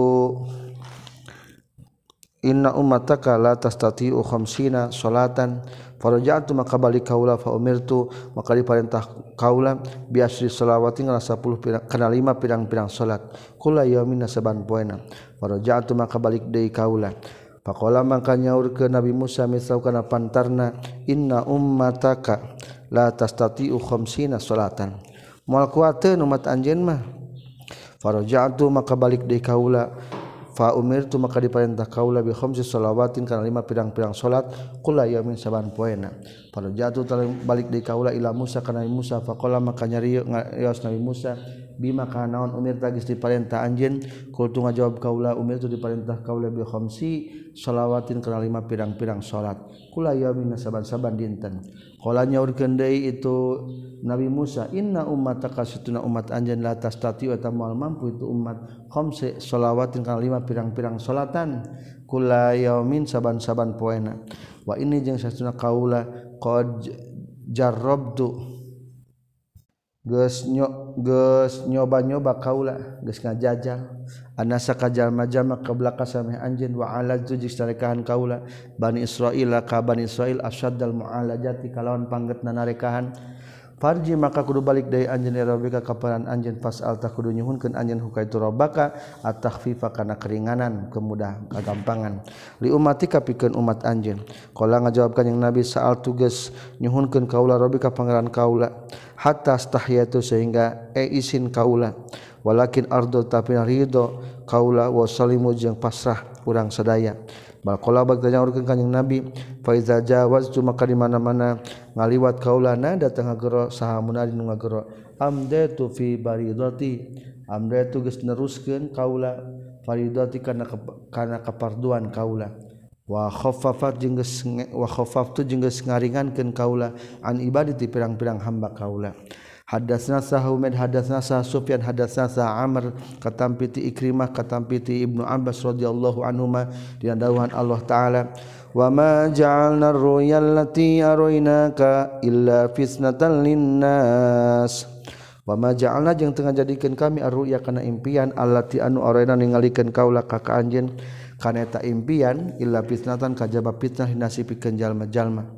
Inna umataka la tastati'u khamsina salatan. Faraja'tu maka balik kaula fa umirtu maka diperintah kaula bi asri salawati ngala 10 pirang, kana 5 pirang-pirang salat. Kula yaumina saban poena. Faraja'tu maka balik deui kaula. Faqala maka nyaurkeun Nabi Musa misau kana pantarna inna ummataka la tastati'u khamsina salatan. Moal kuateun umat anjeun mah. Faraja'tu maka balik deui kaula. fa umir tu maka diperintah kaula bi khamsi shalawatin kana lima pirang-pirang salat kula yamin saban poena. Pada jatuh balik di kaula ila Musa kana Musa faqala maka nyari ngaos Nabi Musa bima kanaon umir tagis diparentah anjeun? Kultu ngajawab kaula umir tu diparentah kaula bil khamsi shalawatin kana lima pirang-pirang salat. Kula yamin saban-saban dinten qala nyaurkeun deui itu Nabi Musa inna ummataka satuna umat anjeun la tastati wa tamal mampu. Itu umat khamsi shalawatin kana lima pirang-pirang salatan. Kula yamin saban-saban poena. Wa ini jeung satuna kaula qad jarrabtu. Geus nyok geus nyoba-nyoba kaula geus ngajajal. Anasa kajalma jama ka belakang sameh anjeun wa ala tuji sarekahan kaula. Bani israil ka bani israil asyaddal mualajati kalawan panggetna narekahan Farji maka kudu balik dari anjen robika kaparan anjen pas alta kudu nyuhunkeun anjen hukai itu robaka at-takhfifa kana keringanan kemudah kegampangan li umati kapikeun umat anjen kalau ngajawabkan yang nabi saal tugas nyuhunkeun kaula robika pangeran kaula hatta astahiyatu sehingga e isin kaula. Walakin ardo tapi ridho kaula wasalimu jeng pasrah urang sadaya. Kanjeng nabi Faiza Jawas cuma ke dimana-mana ngaliwat kaulana datang ngagero saha munadin ngagero amdatu fi baridati. Amdatu geus neruskeun kaula faridati kana kana keparduan kaula. Wa khaffafat jeung geus wa khaffaftu jeung geus ngaringankeun kaula an ibadati pirang-pirang hamba kaula. Hadas nasa Humed hadas nasa Sufyan hadas nasa Amr katampiti Ikrimah katampiti Ibnu Abbas radhiyallahu anhuma di dauhan Allah taala wa ma ja'alna ar-ruyal lati araynaka illa fitnatan linnas. Wa ma ja'alna jeung tengah jadikeun kami ar-ruya kana impian allati anu arayna ningalikeun kaula ka ka anjeun kana eta impian illa fitnatan kajaba fitnah nasipikeun jalma-jalma.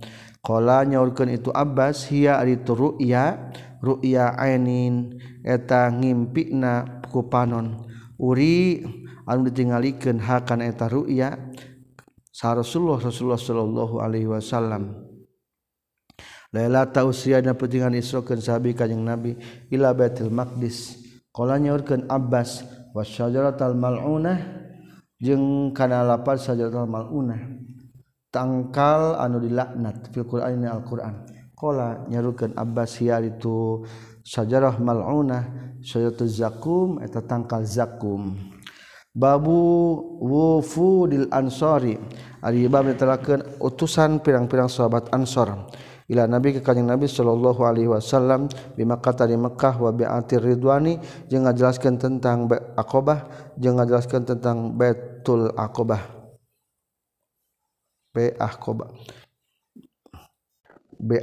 Qala nyaurkeun itu Abbas hiya ari ru'ya ruya ainin eta ngimpina ku panon. Uri anu ditinggalikan hakan eta ruya sa Rasulullah Rasulullah sallallahu alaihi wasallam. Laila ta pentingan Isra sahabi kanjeng Nabi ila Baitul Maqdis. Qala nyaurkeun Abbas wasyajaratal mal'unah jeung kana lapar sajaratal mal'unah tangkal anu dilaknat fil Qur'an Al-Qur'an. kala nyarukan Abbas hiar itu sajarah mal'unah syaitu zakum eta tangkal zakum. Babu wufudil ansori ari bab ditelakeun utusan pirang-pirang sahabat ansor ila nabi ka kanjeng nabi sallallahu alaihi wasallam di Makkah di Makkah wa bi'atir ridwani jeung ngajelaskeun tentang Aqabah jeung ngajelaskeun tentang Baitul Aqabah Baitul Aqabah beat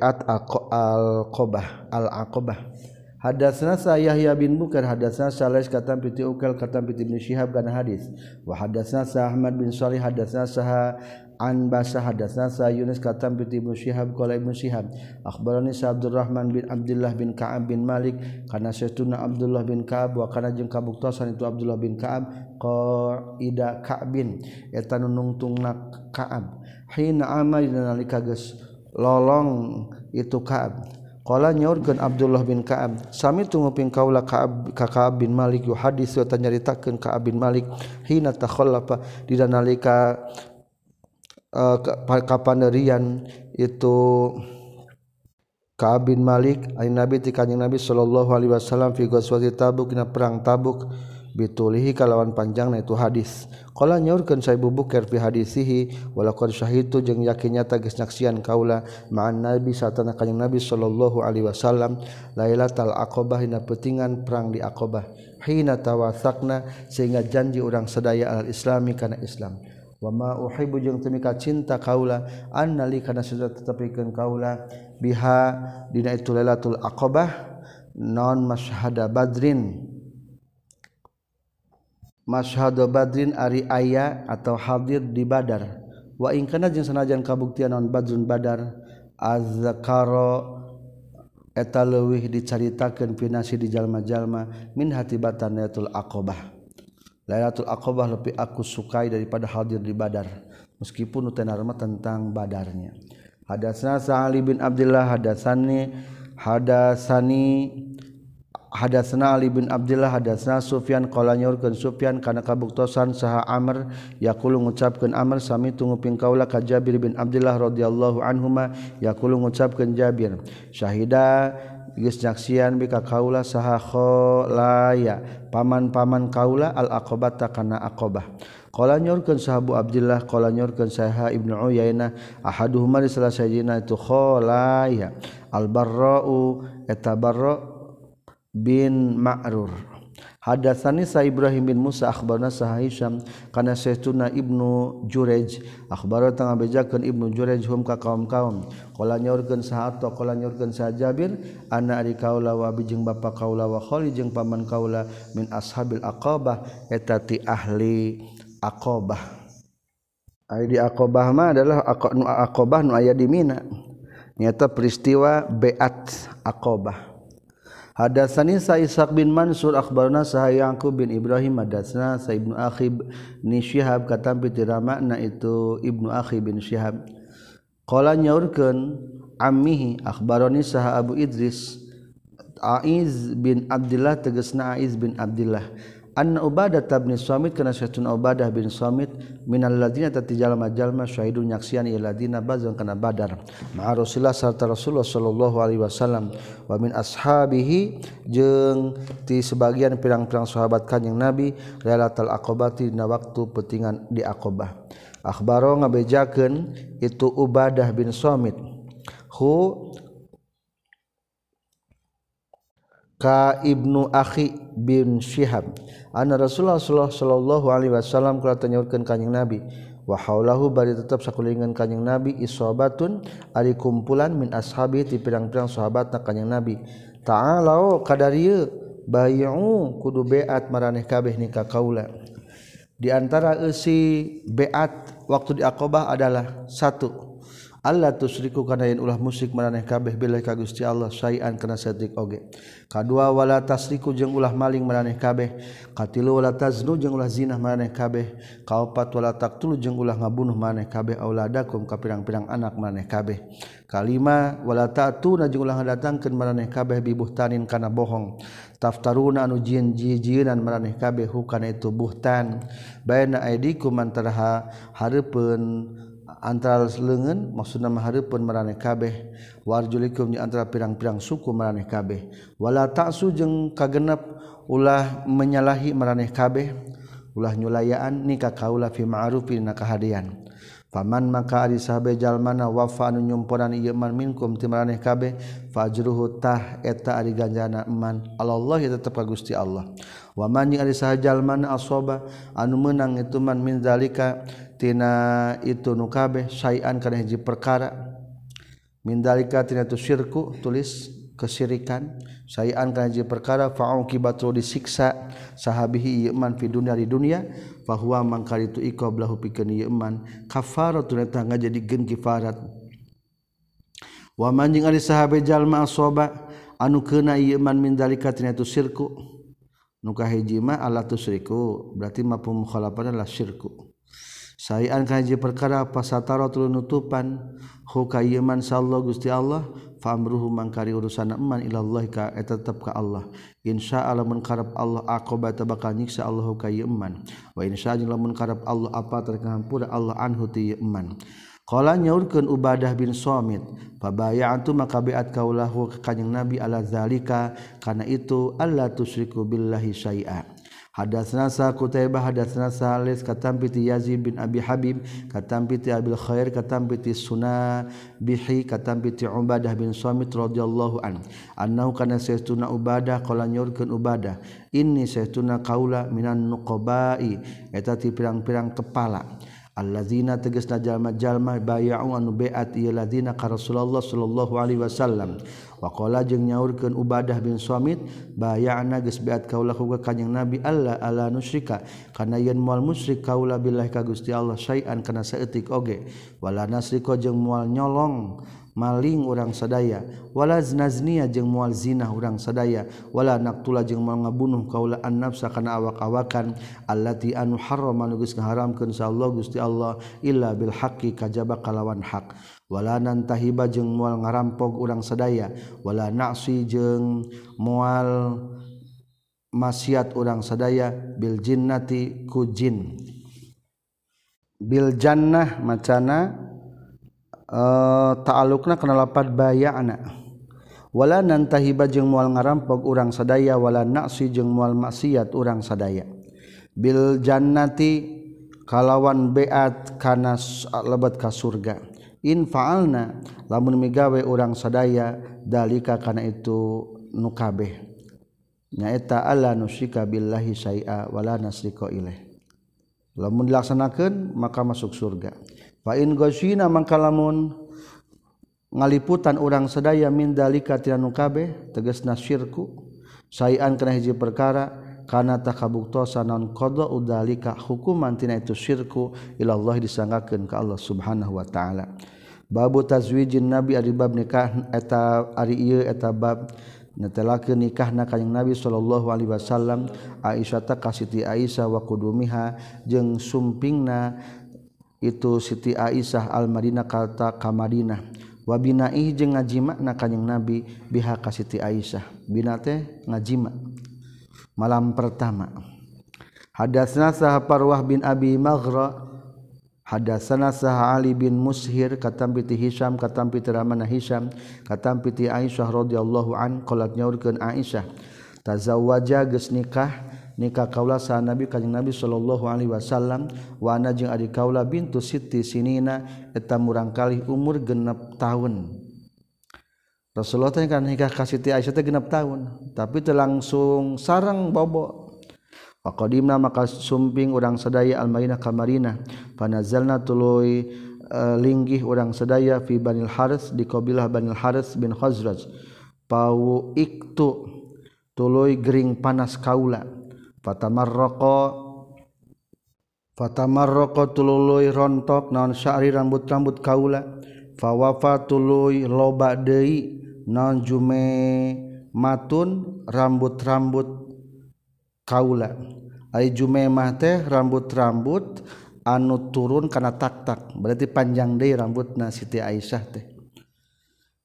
alqobah al-aqobah. Hadasna sa Yahya bin Bukar hadasna Saleh katam piti Ukal katam piti Ibnu Syihab kana hadis. Wa hadasna sa Ahmad bin Salih hadasna sa an basa hadasna sa Yunus katam piti Ibnu Syihab qala Ibnu Syihab akhbarani sa Abdurrahman bin Abdullah bin Ka'ab bin Malik kana saytuna Abdullah bin Ka'ab wa kana jeung kabuktosan itu Abdullah bin Ka'ab qaida Ka'bin eta nunungtungna Ka'ab. Hina ama dina nalika geus lolong itu Kaab. Qala nyaurkeun Abdullah bin Ka'ab, sami tunguping kaula Ka'ab ka Ka'ab bin Malik yu hadis wa nyaritakeun Ka'ab bin Malik hina takhallafa. Dina nalika eh, uh, kapanerian itu Ka'ab bin Malik ari Nabi ti Kanjeng Nabi sallallahu alaihi wasallam fi ghazwati Tabuk dina perang Tabuk. bitulihi kalawan panjang na itu hadis. Qala nyaurkan saya bubuk kerfi hadisihi walakon syahitu jeng yakinnya tagis nyaksian kaula ma'an nabi satana kanyang nabi sallallahu alaihi wasallam lailatul aqobah hina petingan perang di aqobah hina tawasakna sehingga janji orang sedaya al islami kana islam. Wa ma uhibu jeung temika cinta kaula annali kana sudah tetepikeun kaula biha dina itu lailatul aqabah non masyhada badrin. masyhado badrin ari aya atau hadir di badar. Wa ing kana jeung sanajan kabuktian naon badrun badar azzakaro eta leuwih dicaritakeun pinasi di jalma-jalma min hatibatan lailatul aqabah. Lailatul aqabah lebih aku sukai daripada hadir di badar meskipun utenarma tentang badarnya. Hadatsna sa'ali bin abdillah hadatsani hadatsani hadatsna Ali bin Abdullah hadatsna Sufyan qala nyurkeun Sufyan kana kabuktosan saha Amr yaqulu ngucapkeun Amr sami tunggu ping kaula ka Jabir bin Abdullah radhiyallahu anhuma yaqulu ngucapkeun Jabir syahida geus nyaksian bi ka kaula saha kholaya paman-paman kaula al aqabata kana aqabah Qala nyorkeun sahabu Abdullah qala nyorkeun saha Ibnu Uyainah ahaduhuma li salah sayjina itu kholaya al barra'u eta barra' bin Ma'rur. Hadatsani Sa Ibrahim bin Musa akhbarna Sa Hisham kana Saytuna Ibnu Jurej akhbara tengah bejakeun Ibnu Jurej hum ka kaum-kaum. Qala nyaurkeun sa hatta qala nyaurkeun sa Jabir anna ari kaula wa bijeng bapa kaula wa khali jeung paman kaula min ashabil aqabah eta ti ahli aqabah. Ai di aqabah mah adalah aqabah nu aya di Mina. Nyata peristiwa beat aqabah. Hadatsani Sa'isaq bin Mansur akhbarna Sahayangku bin Ibrahim hadatsana Sa Ibnu Akhib ni Syihab katampi ti ramana itu Ibnu Akhib bin Syihab. Qala nyaurkeun ammihi akhbarani Saha Abu Idris Aiz bin Abdullah tegasna Aiz bin Abdullah anna ubadah tabni suamit kana syaitun ubadah bin suamit minal ladina tatijallma jalma syahidun nyaksian iladina bazan kana badar. Ma'a rasulullah serta rasulullah sallallahu alaihi wasallam wa min ashabihi jeung ti sebagian pirang-pirang sahabat kanjing nabi lailatul aqabati dina waktu petingan di aqabah akhbaro ngabejakeun itu ubadah bin suamit. Hu ka ibnu akhi bin syihab. Anna Rasulullah sallallahu Alaihi Wasallam kala tanyaurkeun kanjing Nabi. Wa haulahu bari tetep sakulingan kanjing Nabi isobatun ari kumpulan min ashabi ti pirang-pirang sahabatna kanjing Nabi. Ta'alau kadarieu bayu kudu beat maraneh kabeh nikah kaula di antara eusi beat waktu di Aqabah adalah satu Allah tusriku kana yen ulah musik maraneh kabeh billahi ka Gusti Allah sayan kana sadrik oge. Kadua wala tasriku jeung ulah maling maraneh kabeh. Katilu wala taznu jeung ulah zina maraneh kabeh. Kaopat wala taqtulu jeung ulah ngabunuh maraneh kabeh. Auladakum ka pirang-pirang anak maraneh kabeh. Kalima wala ta'tuna jeung ulah ngadatangkeun maraneh kabeh bibuhtanin kana bohong. Taftaruna anu jin jijinan maraneh kabeh hukana itu buhtan. Baina aidikum antara hareupeun antara lengan maksud nama haripun meraneh kabeh. Warjulikum di antara pirang-pirang suku meraneh kabeh. Wala ta'su jeung kagenep ulah menyalahi meraneh kabeh. Ulah nyulayaan nikah kaula fi ma'rufin na kahadian. Paman maka ari sahabe jalmana wafa anu nyumponan ieu man minkum ti maraneh kabeh. Fajruhu tah eta ari ganjana man Allah tetep ka Gusti Allah. Wa man ari sahajalmana asoba anu menang itu man min zalika itu nukabeh sayan karena hiji perkara. Mindalika tina itu syirku tulis kesirikan. Sayan karena hiji perkara fa'u kibatu disiksa. Sahabihi iman fi dunia di dunia. Bahwa mangkal itu iko belahu pikeun iman. Kafarat eta jadi gen kifarat. Wa manjing ari sahabe jalma asoba anu keuna iman mindalika tina itu syirku nuka hiji ma ala tusriku berarti mah pemukhalafatan adalah syirku sayan kanji perkara pasatarotlu nutupan. Hukayman sallallahu Gusti Allah famruhu mangkari urusan iman ilallah ka eta tetep ka Allah. Insya Allah mun karep Allah aqobata bakal nyiksa Allah hukayman wa insya Allah mun karep Allah apa terkampura Allah anhu ti iman Kala nyaurkeun Ubadah bin Somit, pabaya'atu maka beat kaulahu ka Kanjeng Nabi ala zalika kana itu Allah tusyriku billahi syai'a. hadas nasa kutaibah hadas nasa les katampiti Yazid bin Abi Habib katampiti Abil Khair katampiti Sunnah bihi katampiti Ubadah bin Samit radhiyallahu an. Annahu kana saytuna Ubadah qala nyurkeun Ubadah inni saytuna kaula minan nuqabai. Eta ti pirang-pirang kepala. Alladzina tegas na jalma-jalma bayau anu beat ieu ladina ka Rasulullah sallallahu alaihi wasallam. wakola jeung nyaurkeun Ubadah bin Suamit bayana geus beat kaula ka kanjing Nabi Allah ala nusyrika kana yen moal musyrik kaula billahi ka Gusti Allah syai'an kana saeutik oge. Wala nasrika jeung moal nyolong maling urang sadaya. Wala znaznia jeung mual zina urang sadaya. Wala naqtula jeung mual ngabunuh kaula an nafsa kana awak-awakan. Allati anu harrama nu geus ngaharamkeun sa Allah Gusti Allah illa bil haqqi kajaba kalawan hak wala nantahiba jeung mual ngarampok urang sadaya. Wala na'si jeung mual maksiat urang sadaya. Bil jinnati ku jin. Bil jannah macana Eh, ta'alukna kana lapat baya anak wala nantahiba jeung mual ngarampok urang sadaya. Wala naksi jeung mual maksiat urang sadaya. Bil jannati kalawan beat kana lebat ka surga in faalna lamun migawe urang sadaya dalika kana itu nukabeh nyaeta alla nusyrika billahi syai'a wala nasrika ilaih. Lamun dilaksanakeun maka masuk surga. Fa in ghasyina mangka lamun ngaliputan orang sedaya min dalika tina nukabeh tegasna syirku. Sayan kana hiji perkara karena tak kabuktosan non kodo udalika hukuman tina itu syirku ilallah disanggakan ke Allah subhanahu wa ta'ala. Babu tazwijin nabi ari bab nikah eta ari ieu eta bab netelakeun nikahna ka Nabi sallallahu alaihi wasallam. Aisyah ta ka Siti Aisyah wa qudumiha jeung sumpingna itu Siti Aisyah al Madinah kata ka Madinah. Wa binaih jeung ngajima na ka Nabi biha ka Siti Aisyah. Bina teh ngajima malam pertama. Hadasna sah Parwah bin Abi Maghra. Hadasana sah Ali bin Mushir. Katam piti hisam katam piti Ramana hisam katam piti Aisyah radhiyallahu an qalat nyaurkeun Aisyah tazawwaja geus nikah? Nikah kaula sa Nabi kanjing Nabi sallallahu alaihi wasallam. Wa ana jeung adik kaula bintu Siti Sinina eta murangkali umur genep tahun. Rasulullah teh kan nikah ka Siti Aisyah teh genep tahun tapi teu langsung sarang bobo. Faqadimna maka sumping urang sadaya al-Madinah ka Madinah panazalna tuluy eh, linggih urang sadaya fi Banil Haris di kabilah Banil Haris bin Khazraj. Pau iktu tuluy gering panas kaula. Fatamarraqa fatamarraqa tuluy rontok naon sya'ri rambut-rambut kaula. fawafa tuluy loba deui non jume matun rambut-rambut kaula. Ai jume mah teh rambut-rambut anu turun kana tak-tak. Berarti panjang deui rambutna Siti Aisyah teh.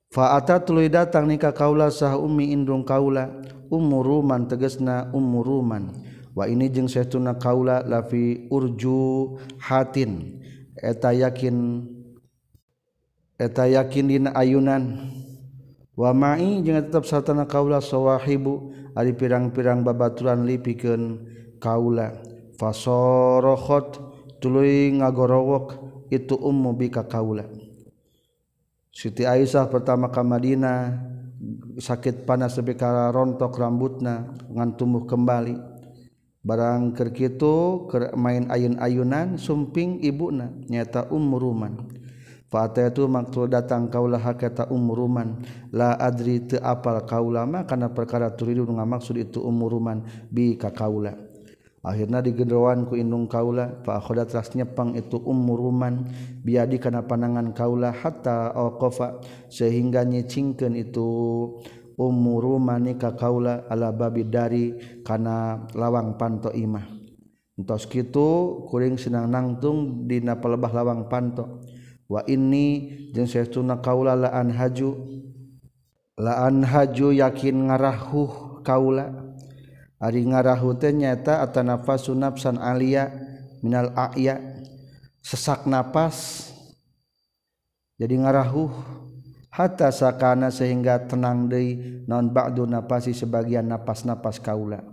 Fa tuluy datang nikah kaula sah ummi indung kaula. Umuruman tegesna umuruman. Wa ini jeung saytuna kaula lafi urju hatin. Eta yakin eta yakin dina ayunan. Wamai jangan tetap satana kaula sowahibu ari pirang-pirang babaturan lipikeun kaula. Fasorokhot tuluy ngagorowok itu ummu bika kaula. Siti Aisyah pertama ka Madinah sakit panas lebih ka rontok rambutna ngan tumbuh kembali. Barang keur kitu keur main ayun-ayunan sumping ibuna nyata ummu ruman. Fata itu maktul datang kaulah hakata umuruman la adri te apal kaulama karena perkara turidu ngamaksud itu umuruman bi kakaula. Akhirnya digenderwan ku indung kaula fa akhoda teras nyepang itu umuruman biadi karena panangan kaula hatta alqafa sehingga nyicingkeun itu umurumani ka kaula ala babi dari karena lawang panto imah. Entos kitu kuring senang nangtung dina palebah lawang panto. Wa ini jeung saestuna kaula laan haju laan haju yakin ngarahuh kaula. Ari ngarahu teh nyata atanafasu nafsan alia minal a'ya sesak napas. Jadi ngarahuh hatta sakana sehingga tenang deui naon ba'du napasi sebagian napas-napas kaula.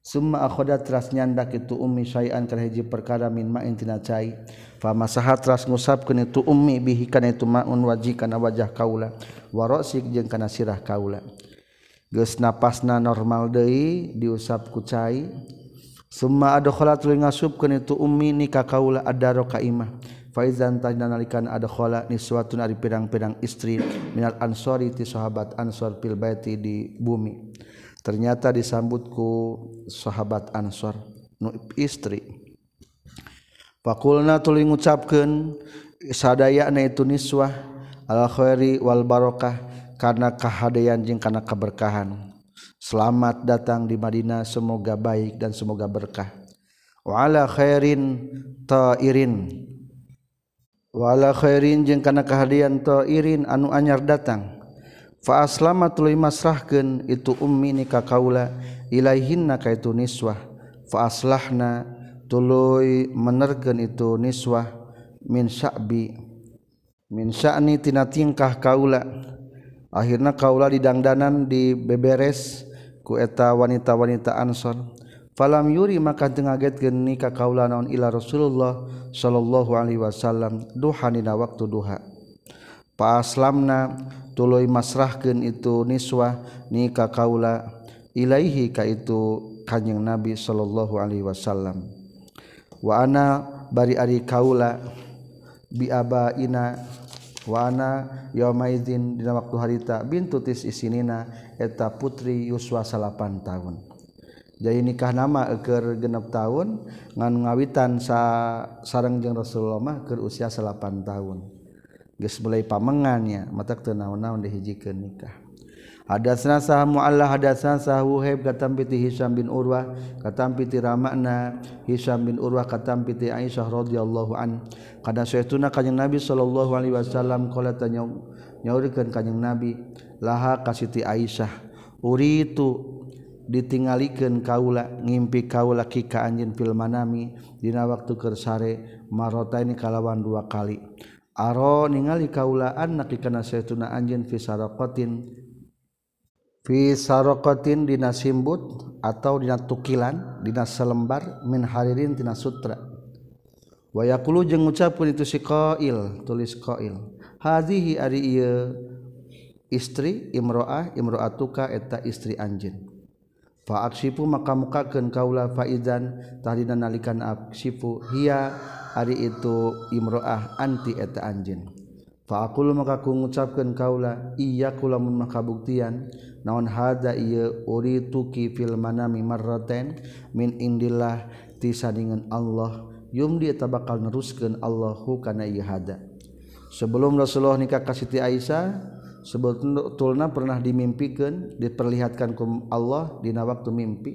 Summa akhoda teras nyandak itu ummi syai'an kana hiji perkara min ma'in tina cai pamasaha tras ngusapkeun itu ummi bihi kana itu maun waji kana wajah kaula. Warosik jeung kana sirah kaula. Geus napasna normal deui diusap ku cai. Summa adkhala tuluy ngasupkeun itu ummi ni ka kaula adaro ka imah faizan tajna nalikan adkhala niswatun ari pirang-pirang istri minal ansori ti sahabat ansor fil baiti di bumi. Ternyata disambut ku sahabat ansor nu istri. Pakulna tuling ngucapkeun sadayana itu niswah al khairi wal barokah karena kahadayan jeung kana keberkahan. Selamat datang di Madinah semoga baik dan semoga berkah. Wa ala khairin ta'irin. Wala khairin jeung kana kahadian ta'irin anu anyar datang. Fa aslama tuluy masrahkeun itu ummi ni ka kaula ilaihinna ka itu niswah. Fa aslahna tuluy menergen itu niswah min sya'bi. Min sya'ni tina tingkah kaula. Akhirna kaula didangdanan dibeberes ku eta wanita-wanita ansor. Falam yuri maka tengaget ngagetkeun ka kaula naon ila Rasulullah sallallahu alaihi wasallam duha dina waktu duha. Paaslamna tuluy masrahkeun itu niswah ni ka kaula ilaihi ka itu kanjing Nabi sallallahu alaihi wasallam. waana bari ari kaula biabaina wana yomaidzin dina waktu harita bintu tis isinina eta putri Yuswa salapan tahun. Jadi nikah nama eker genep tahun ngan ngawitan sa sareng jeung Rasulullah mah keur usia salapan tahun. Geus mulai pamengannya matak teu naon-naon dihijikeun nikah. Hadatsna sah mu'alla hadatsna sah Wuhaib katam piti Hisam bin Urwah katam piti Ramana Hisam bin Urwah katam piti Aisyah radhiyallahu an. Kada saytuna kanjing Nabi sallallahu alaihi wasallam qala tanya nyaurkeun kanjing Nabi laha kasiti Aisyah? Uritu ditingalikeun kaula ngimpi kaula kika anjeun fil manami dina waktu kersare marota ini kalawan dua kali. Aro ningali kaulaan nakikana saytuna anjeun fi fi sarokotin dina simbut atau dina tukilan dina selembar min haririn dina sutra. Wayakulu jeung ngucapkeun itu si qail tulis qail. Hadhihi ari ieu istri imroah imroatuka eta istri anjeun. Fa aksifu maka mukakeun kaula faizan tahdina nalikan aksifu hiya ari itu imroah anti eta anjeun. Fa aqulu maka ku ngucapkeun kaula iya kula mun makabuktian naon hada iya uri tuki fil manami marraten min indillah tisadingan Allah yumdi eta bakal neruskeun Allahu kana ieu hada. Sebelum Rasulullah nikah ka Siti Aisyah sebetulna pernah dimimpikeun diperlihatkan ku Allah dina waktu mimpi.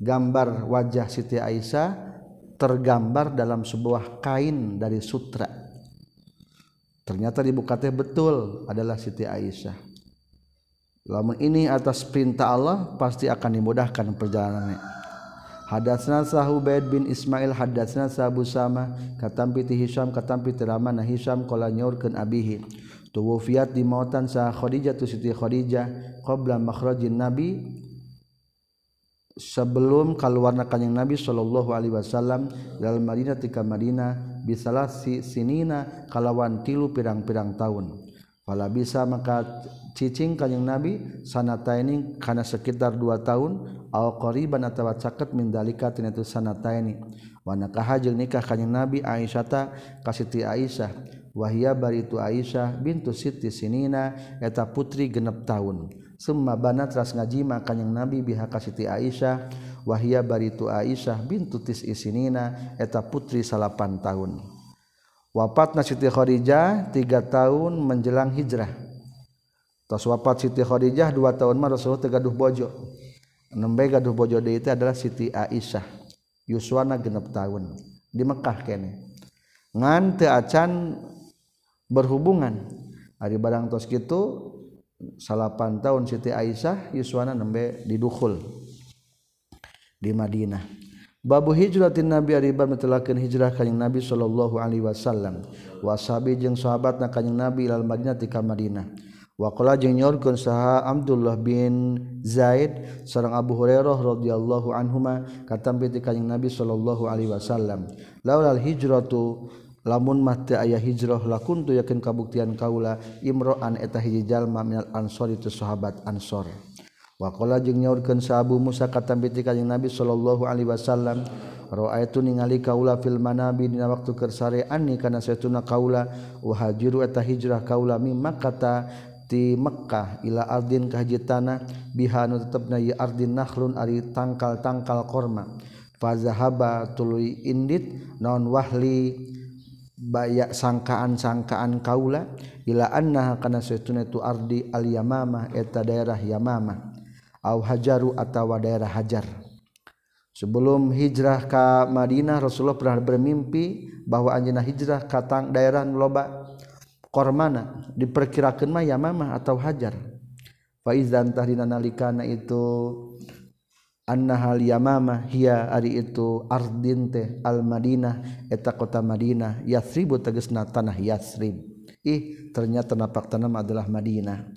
Gambar wajah Siti Aisyah tergambar dalam sebuah kain dari sutra. Ternyata dibuka teh betul adalah Siti Aisyah lamun ini atas perintah Allah pasti akan dimudahkan perjalanannya. Hadatsna Sahu Baid bin Ismail hadatsna Sabu Sama katam piti Hisham katam piti Ramana Hisham qala nyaurkeun abihi. Tuwfiat di mautan sa Khadijah tu Siti Khadijah qabla makhrajin Nabi sebelum keluarna kanjing Nabi sallallahu alaihi wasallam dalam Madinah tika Madinah bisalah si sinina kalawan tilu pirang-pirang tahun. Fala bisa maka cicing kanyang nabi sanataini kana sekitar dua tahun aw qariban atawa caket min dalika tina tu sanataini wa nakaha jeung nikah kanyang nabi Aisyata ka Siti Aisyah. Wahia baritu Aisyah bintu Siti Sinina eta putri genep tahun. Summa banat ras ngajima kanyang nabi biha ka Siti Aisyah. Wahia baritu Aisyah bintu Tis Isinina eta putri salapan tahun. Wafat na Siti Khadijah tiga tahun menjelang hijrah. Tos wafat Siti Khadijah dua tahun mah Rasulullah tegaduh bojo. Nembe gaduh bojo deui teh adalah Siti Aisyah. Yuswana genep tahun di Mekah kene. Ngan teu acan berhubungan. Ari barang tos kitu salapan tahun Siti Aisyah Yuswana nembe didukul di Madinah. Babu hijratin Nabi ari bar metelakeun hijrah kanjing Nabi sallallahu alaihi wasallam. Wasabi jeung sahabatna kanjing Nabi ilal Madinah ti ka Madinah. Wakola jeung nyorkeun saha Abdullah bin Zaid sareng Abu Hurairah radhiyallahu anhuma katampi ti kanjing Nabi sallallahu alaihi wasallam. Laulal hijratu lamun mah teu aya hijrah lakuntu yakin kabuktian kaula imro'an eta hiji jalma minal ansor itu sahabat ansor. Wakola jeung nyorkeun saha Abu Musa katampi ti kanjing Nabi sallallahu alaihi wasallam Raaitu ningali kaula fil manabi dina waktu kersarean kana saytuna kaula wahajiru eta hijrah kaula mimma kata ti Mekkah ila ardin ka hiji tanah biha nu tetepna ieu ardin nakhlun ari tangkal-tangkal korma. Fa zahaba tuluy indit naon wahli bayak sangkaan-sangkaan kaula ila annaha kana saytuna itu ardi al yamamah eta daerah yamamah au hajaru atawa daerah hajar. Sebelum hijrah ke Madinah Rasulullah pernah bermimpi bahwa anjeunna hijrah tang daerah loba kormana. Diperkirakan mah yamamah atau hajar. Faizan tahdina nalikana itu anna hal yamama hiya ari itu ardin teh al madinah eta kota madinah. Yasribu tegesna tanah yasrib. Ih ternyata napak tanam adalah madinah.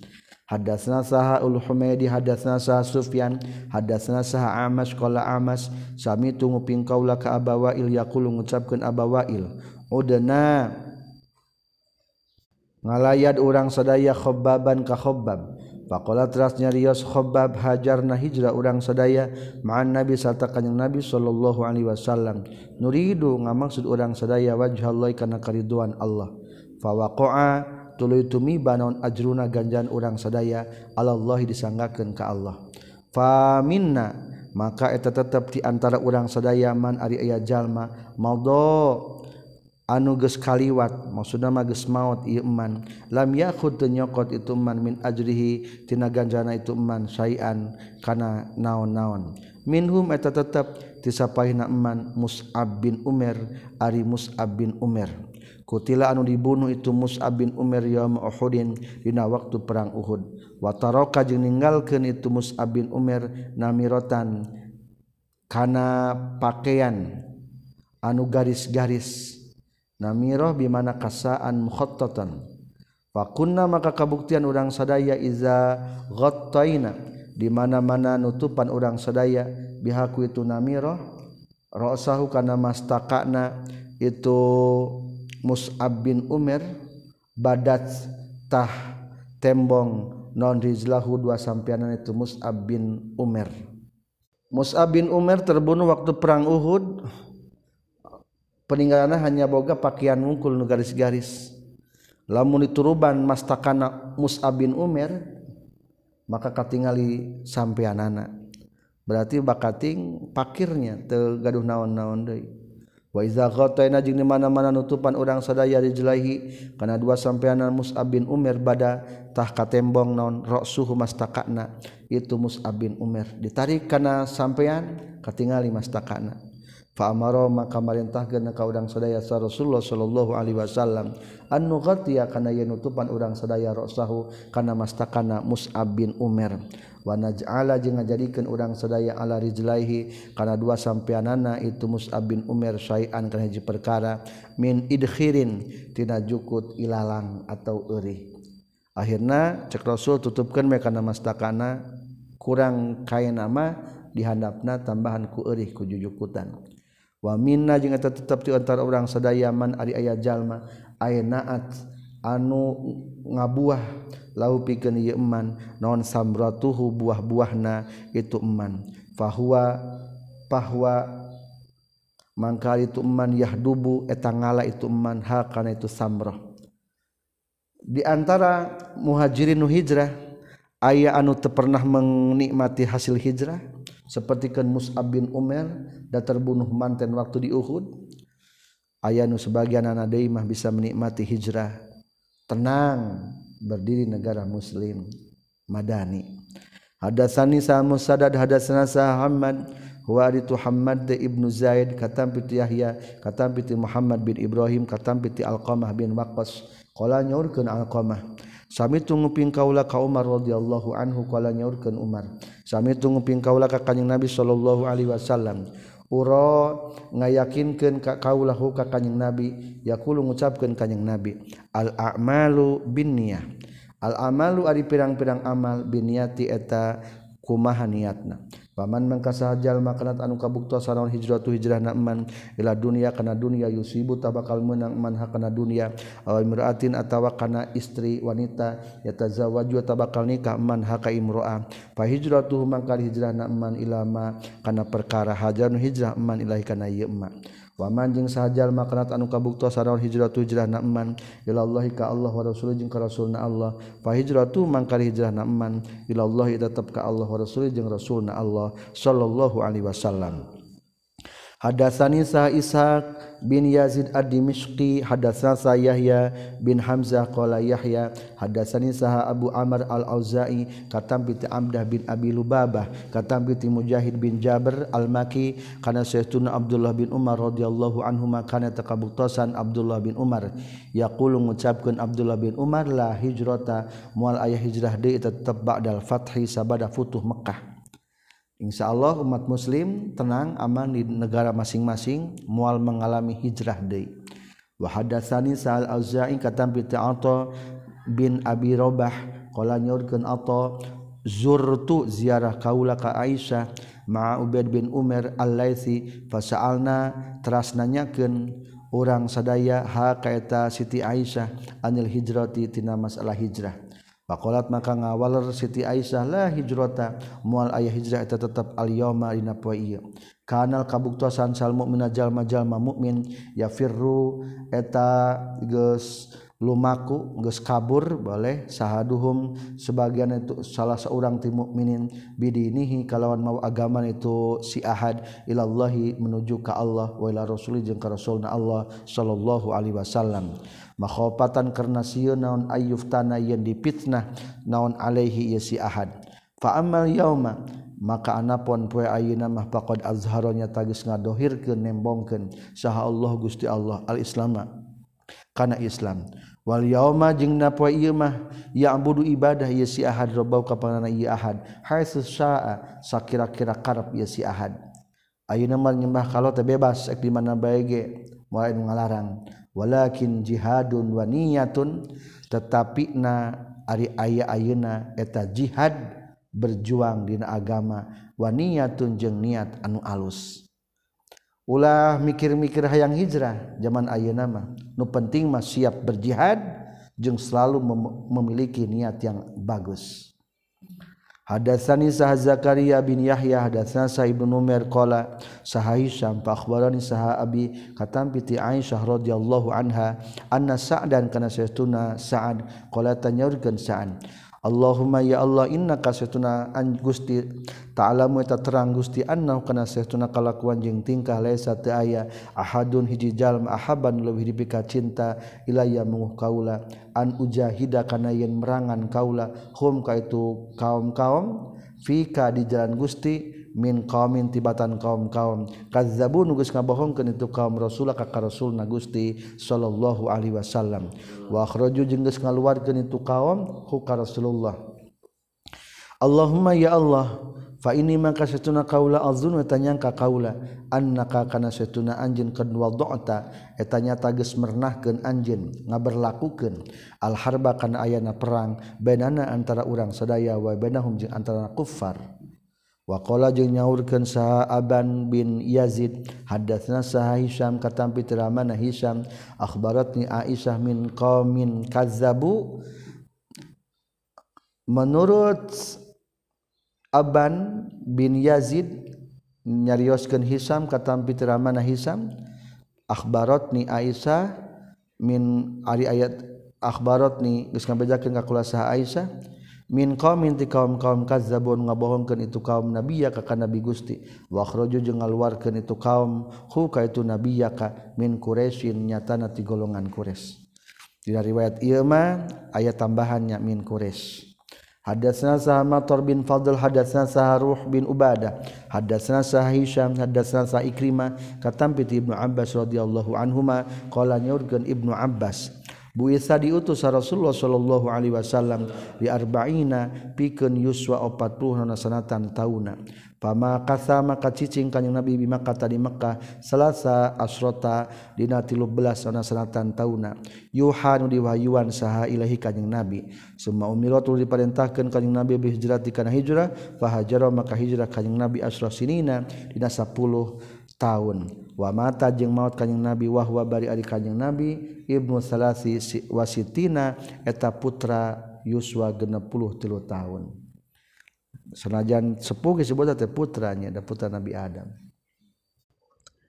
Hadasna saha ul Humaydi hadasna saha Sufyan hadasna saha Amas qala Amas sami tunguping kaula ka Abawail. Yaqulu ngucapkeun Abawail. Udana ngalayat urang sadaya khobaban ka khobab Pakola terasnya Rios khobab hajar na hijrah urang sadaya ma'an nabi serta kanyang nabi sallallahu alaihi wasallam. Nuridu ngamaksud urang sadaya wajhallahi kana keriduan Allah. Fawaqa'a tuluy tumiba naon ajruna ganjan urang sadaya Allah disanggakeun ka Allah. Faminna maka eta tetep di antara urang sadaya man ari aya jalma. Maldo anu geus kaliwat maksudna mah geus maot ieu eman. Lam yakhud nyokot itu man min ajrihi tina ganjana itu eman sayan kana naon-naon. Minhum eta tetep tisapahina eman Mus'ab bin Umar ari Mus'ab bin Umar kutila anu dibunuh itu Mus'ab bin Umar yaum Uhudin dina waktu perang Uhud. Wa taraka jeung ninggalkeun itu Mus'ab bin Umar namirotan kana pakaian anu garis-garis. namiroh bimana kasaan mukhottatan Fakunna maka kabuktian urang sadaya iza ghattaina. Di mana-mana nutupan urang sadaya bihaku itu namiroh. Ra'sahu kana mastakana itu Mus'ab bin Umar badat tah tembong non rizlahu dua sampianan itu Mus'ab bin Umar. Mus'ab bin Umar terbunuh waktu perang Uhud. peninggalan hanya boga pakaian mungkul nu garis-garis lamun dituruban mastakana Mus'ab bin Umar maka katingali sampean anak berarti bakating pakirnya te gaduh naon-naon deui. Wa iza ghataina jeung di mana-mana nutupan urang sadaya dijelahi kana dua sampeanan Mus'ab bin Umar bada tah katembong naon ra'suhu mastakana itu Mus'ab bin Umar ditarik kana sampean katingali mastakana Faamaro maka marintahkeun ka urang sadaya sa Rasulullah sallallahu alaihi wasallam. An nughatiya kana yen nutupan urang sadaya rasahu kana mastakana Mus'ab bin Umar. Wa naj'ala jeung ngajadikeun urang sadaya ala rijlaihi kana dua sampeanana itu Mus'ab bin Umar syai'an kana hiji perkara min idkhirin tina jukut ilalang atau euri. Akhirna cek Rasul tutupkeun me kana mastakana kurang kain nama dihandapna tambahan ku euri ku jujukutan. wa minna jeung eta tetep di antara urang sadayaman ari aya jalma. Aya naat anu ngabuah lau pikeun ieu eman. Naon samratuhu buah-buahna itu eman. Fahuwa pahwa mangka itu eman. Yahdubu eta ngala itu eman. Hakana itu samrah di antara muhajirin nu hijrah aya anu teu pernah menikmati hasil hijrah? Seperti kan Mus'ab bin Umar da terbunuh manten waktu di Uhud. Aya nu sebagian anak deui mah bisa menikmati hijrah. Tenang berdiri negara muslim Madani. Hadasani sa musadad hadasana sa Muhammad. Huwa itu Muhammad de Ibnu Zaid katam piti Yahya katam piti Muhammad bin Ibrahim katam piti Alqamah bin Waqqas. Qala nyaurkeun Alqamah. Sami tunguping kaula ka Umar radhiyallahu anhu qala nyaurkeun Umar Sami tunguping kaulah ka kanjing Nabi sallallahu alaihi wasallam. Uro ngayakinkeun ka kaulah ka kanjing Nabi yaqulu ngucapkeun kanjing Nabi al a'malu binniyah. Al amalu ari pirang-pirang amal biniati eta kumaha niatna. Paman mangkasahajal makanat anu kabuktua sanaon hijratu hijrah na'man ila dunia kana dunia yusibu tabakal menang man hakana dunia. Aw imra'atin atawa kana istri wanita yatazawaju tabakal nikah man haka imra'ah fa hijratu mangkal hijrah na'man man ilama kana perkara hajar hijrah man ilahi kana ieu ma. wamanjing sajajal makanat anu kabukto saraon hijrah hijrah naman ilallahi ka Allah wa rasul jeung ka rasulna Allah. Fa hijratu mangkar hijrah naman ilallahi tetep ka Allah wa rasul jeung rasulna Allah sallallahu alaihi wasallam. Hadatsani sa bin Yazid ad-Dimishqi hadatsana sa Yahya bin Hamzah qala Yahya hadatsani Abu Amr al-Auza'i katam bi Amdah bin Abi Lubabah katam bi Mujahid bin Jabir al-Maki kana Sayyiduna Abdullah bin Umar radhiyallahu anhu kana takabuktosan Abdullah bin Umar. Yaqulu ngucapkeun Abdullah bin Umar la hijrata. Mual ayah hijrah deui tetep ba'dal fathi sabada futuh Mekkah Insya Allah umat muslim tenang aman di negara masing-masing mual mengalami hijrah deui. Wa hadatsani sa'al auza'i katam bi ta'ata bin abi robah qala nyurkeun ata zurtu ziarah kaula ka Aisyah ma'a Ubaid bin Umar al-Laitsi fasa'alna teras nanyakeun urang sadaya ha kaeta Siti Aisyah anil hijrati tina masalah hijrah. Pakolat maka ngawaler Siti Aisyah lah hijrota mual ayah hijrah eta tetap al-yawma dina poe ieu. Kanal kabuktosan sal mukmina jalma-jalma mukmin yafirru eta geus lumaku geus kabur boleh sahaduhum sebagian itu salah seorang ti mukminin bidinihi kalawan mau agama itu si ahad ilallahi menuju ka Allah wa ila rasuli jeung ka rasulna Allah sallallahu alaihi wasallam. makhopatan karena siun naon ayuf tanah yang dipitnah naon alaihi si ahad. Fa amal yauma maka anapun poe ayeuna mah faqad azharonya tagis ngadohirkeun nembongkeun saha Allah Gusti Allah al Islama kana Islam. Wal yauma jeung na poe ieu mah ya'budu ibadah ieu si ahad rabbau ka pangaranna ieu ahad haitsu syaa sakira-kira karep ieu si ahad. Ayeuna mah nyembah kalau teh bebas ek di mana bae ge moal nu ngalarang. walakin jihadun wa niyatun tetapi na ari aya ayeuna eta jihad berjuang dina agama wa niyatun jeung niat anu alus. Ulah mikir-mikir hayang hijrah zaman ayeuna mah. Nu penting mah siap berjihad jeung selalu mem memiliki niat yang bagus. Hadatsani sah Zakaria bin Yahya hadatsana sah Ibnu Numair qala sah Hisham fa akhbarani sah Abi katam piti Aisyah radhiyallahu anha anna Sa'dan kana saytuna Sa'ad qala tanyurkeun Sa'ad Allahumma ya Allah inna kasetuna an Gusti ta'alamu eta terang Gusti anna kana setuna kalakuan jeung tingkah laisa teu aya ahadun hiji jalma ahaban leuwih dipika cinta ilayya munguh kaula. An ujahida kana yen merangan kaula hum ka itu kaum-kaum fika di jalan Gusti min qaumin tibatan kaum-kaum kazzabu nugus ngabohongkeun itu kaum rasul ka rasul na Gusti sallallahu alaihi wasallam. Wa akhraju jeung geus ngaluarkeun itu kaum ku ka Rasulullah. Allahumma ya Allah fa ini maka setuna kaula azun wa tanyangka kaula annaka kana setuna anjeun kad wada'ta eta nyata geus mernahkeun anjeun ngaberlakukeun. Al harba kana ayana perang bainana antara urang sadaya wa bainahum jeung antara kuffar. Wakola jeung nyaurkeun saha Aban bin Yazid hadatsna saha Hisam katampi teramana Hisam akhbaratni Aisyah min qaumin kazzabu. Menurut Aban bin Yazid nyarioskeun Hisam katampi teramana Hisam akhbaratni Aisyah min ari ayat akhbaratni geus ngabejakeun ka kula saha Aisyah min qaumin ti kaum kaum kazzabun ngabohongkeun itu kaum nabiyya ka ka nabi Gusti. Wa akhroju jeung ngaluarkeun itu kaum hu ka itu nabiyya ka min quraisyin nyatana ti golongan quraisy. Dina riwayat ieu mah aya tambahannya min quraisy. Hadatsna sah Matar bin Fadl hadatsna sah Ruh bin Ubadah hadatsna sah Hisham hadatsna sah Ikrimah katampi Ibnu Abbas radhiyallahu anhuma qala nyaurkeun Ibnu Abbas buisa diutus Rasulullah Shallallahu Alaihi Wasallam di arba'ina pikeun yuswa 40 na sanatan tauna. Pama kasa maka cicing kanjing Nabi di Makkah tadi Makkah Selasa asrota dina 13 na sanatan tauna yuhanu diwahyuan saha ilahi kanjing Nabi. Semua umilatu diperintahkeun kanjing Nabi bi hijrah kana hijrah fa hajara maka hijrah kanjing Nabi asra sinina dina 10 tahun. Wa mata jeung maut kanyeng nabi wahwa bari ari kanyeng nabi Ibnu Salasi wasitina eta putra Yuswa genep puluh tilu tahun. Senajan sepuh disebut teh putranya ada putra Nabi Adam.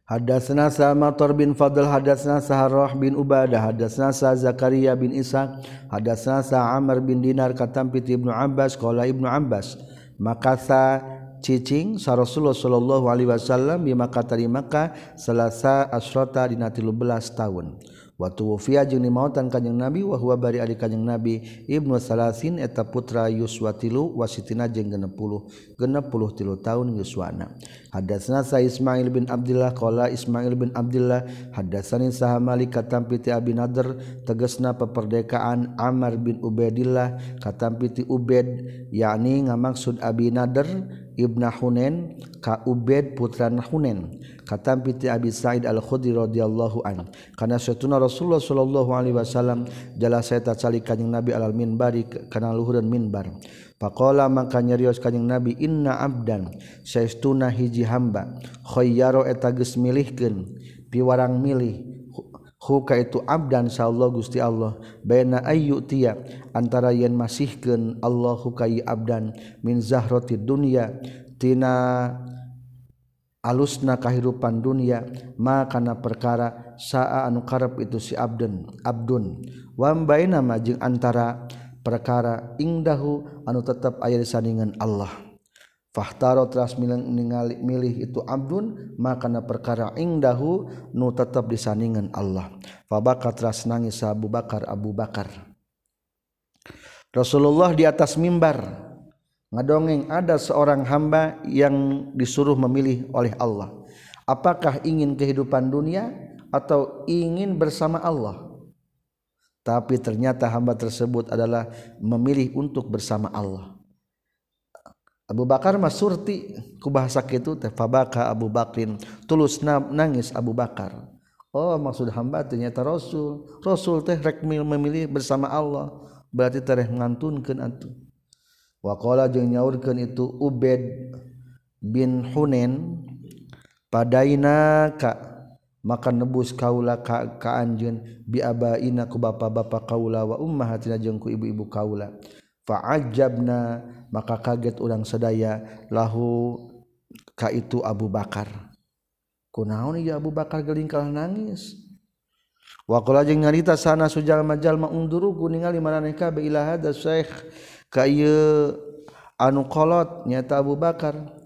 Hadatsna Samator bin Fadl hadatsna Saharah bin Ubadah hadatsna Sa Zakaria bin Ishaq hadatsna Sa Amr bin Dinar katam piti Ibnu Abbas qala Ibnu Abbas maka sa cicing sa Rasulullah sallallahu alaihi wasallam di Makkah tadi Makkah selasa asrota dina 13 tahun. Wa tuwfiya jeung dimautan kanjing nabi wa huwa bari ari kanjing nabi ibnu salasin eta putra yuswa tilu wasitina jeung 60 60 tilu tahun yuswana. Hadatsana sa Ismail bin Abdullah qala Ismail bin Abdullah hadatsani saha Malik katampi ti Abi Nadr tegasna peperdekaan Amr bin Ubaidillah katam ti Ubaid yakni ngamaksud Abi Nadr Ibna Hunain ka Ubaid putra Hunain katam piti Abi Sa'id Al-Khudri radhiyallahu an. Kana satuna Rasulullah sallallahu alaihi wasallam jala saya tacali kanjing Nabi alal minbari kana luhureun minbar. Pakola maka nyerios kanyang Nabi inna abdan saestuna hiji hamba. Khayyaro eta geus milihkeun piwarang milih. Huka itu abdan sallallahu Gusti Allah. Baina ayyu tiya antara yen masihkeun Allah hukai abdan min zahrati dunya tina alusna kahirupan dunya ma kana perkara saa anu karep itu si abdan abdun. Wa baina majing jeung antara perkara ingdahu anu tetap aya disandingan Allah. Fahtaro teras ningali milih itu abdun makana perkara ingdahu nu tetap disandingan Allah. Fabaka teras nangis Abu Bakar Abu Bakar. Rasulullah di atas mimbar ngadongeng ada seorang hamba yang disuruh memilih oleh Allah. Apakah ingin kehidupan dunia atau ingin bersama Allah tapi ternyata hamba tersebut adalah memilih untuk bersama Allah. Abu Bakar mah surti ku bahasa kitu teh fabaka Abu Bakrin. Tulus nangis Abu Bakar. Oh maksud hamba ternyata Rasul. Rasul teh rek memilih bersama Allah. Berarti tereh ngantunkeun atuh. Wa qala jeung nyaurkeun itu Ubed bin Hunen padaina ka maka nebus kaula ka, ka anjeun bi abaina ku bapa-bapa kaula wa ummahatina jeung ku ibu-ibu kaula. Fa ajabna maka kaget urang sadaya lahu ka itu Abu Bakar. Kunaon ya Abu Bakar geuling kalah nangis. Wa qala jeung nyarita sana sujal majal ma unduru ningali maraneh ka bi ila hada syekh. Ka ieu anu kolot nyata Abu Bakar.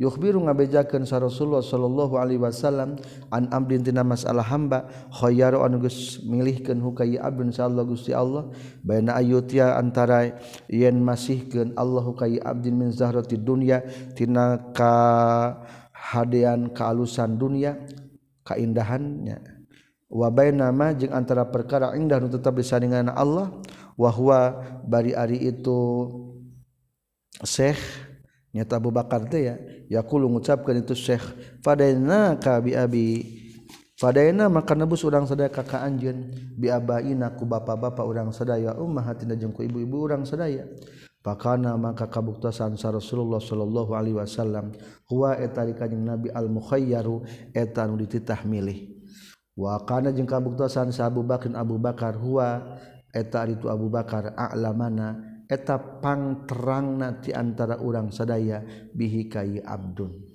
Yukhbiru ngabejakeun sa Rasulullah sallallahu alaihi wasallam an amrin tina masalah hamba khayyaru anu geus milihkeun hukai abdun insyaallah Gusti Allah. Baina ayutia antara yen masihkeun Allah hukai abdin min zahrati dunya tina ka hadean kaalusan dunia kaindahannya. Wa baina ma jeung antara perkara indah nu tetap disandingan Allah wa huwa bari ari itu Syekh nyata Abu Bakar teh ya yakulu mengucapkan itu Syekh fadaina ka bi abi. Fadaina maka nebus urang sadaya ka ka anjeun. Bi abaina ku bapa-bapa urang sadaya ummahatina jeung ku ibu-ibu urang sadaya pakana maka kabuktasan sa Rasulullah sallallahu alaihi wasallam huwa eta kanjing Nabi al mukhayyaru eta nu dititah milih. Wa kana jeung kabuktasan sa Abu Bakar Abu Bakar huwa eta itu Abu Bakar a'lamana. Etapang terang nanti antara orang sadaya bihikai Abdul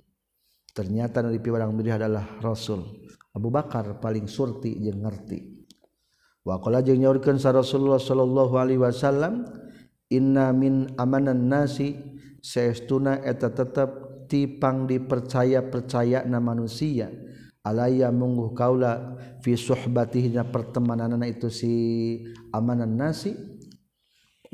ternyata dari piwarang milih adalah Rasul. Abu Bakar paling surti yang ngerti. Wakola jeung nyaurkeun sa Rasulullah sallallahu alaihi wasallam inna min amanan nasi saestuna eta tetep tipang dipercaya percaya na manusia. Alaya mungguh kaula fi suhbatihi pertemananana itu si amanan nasi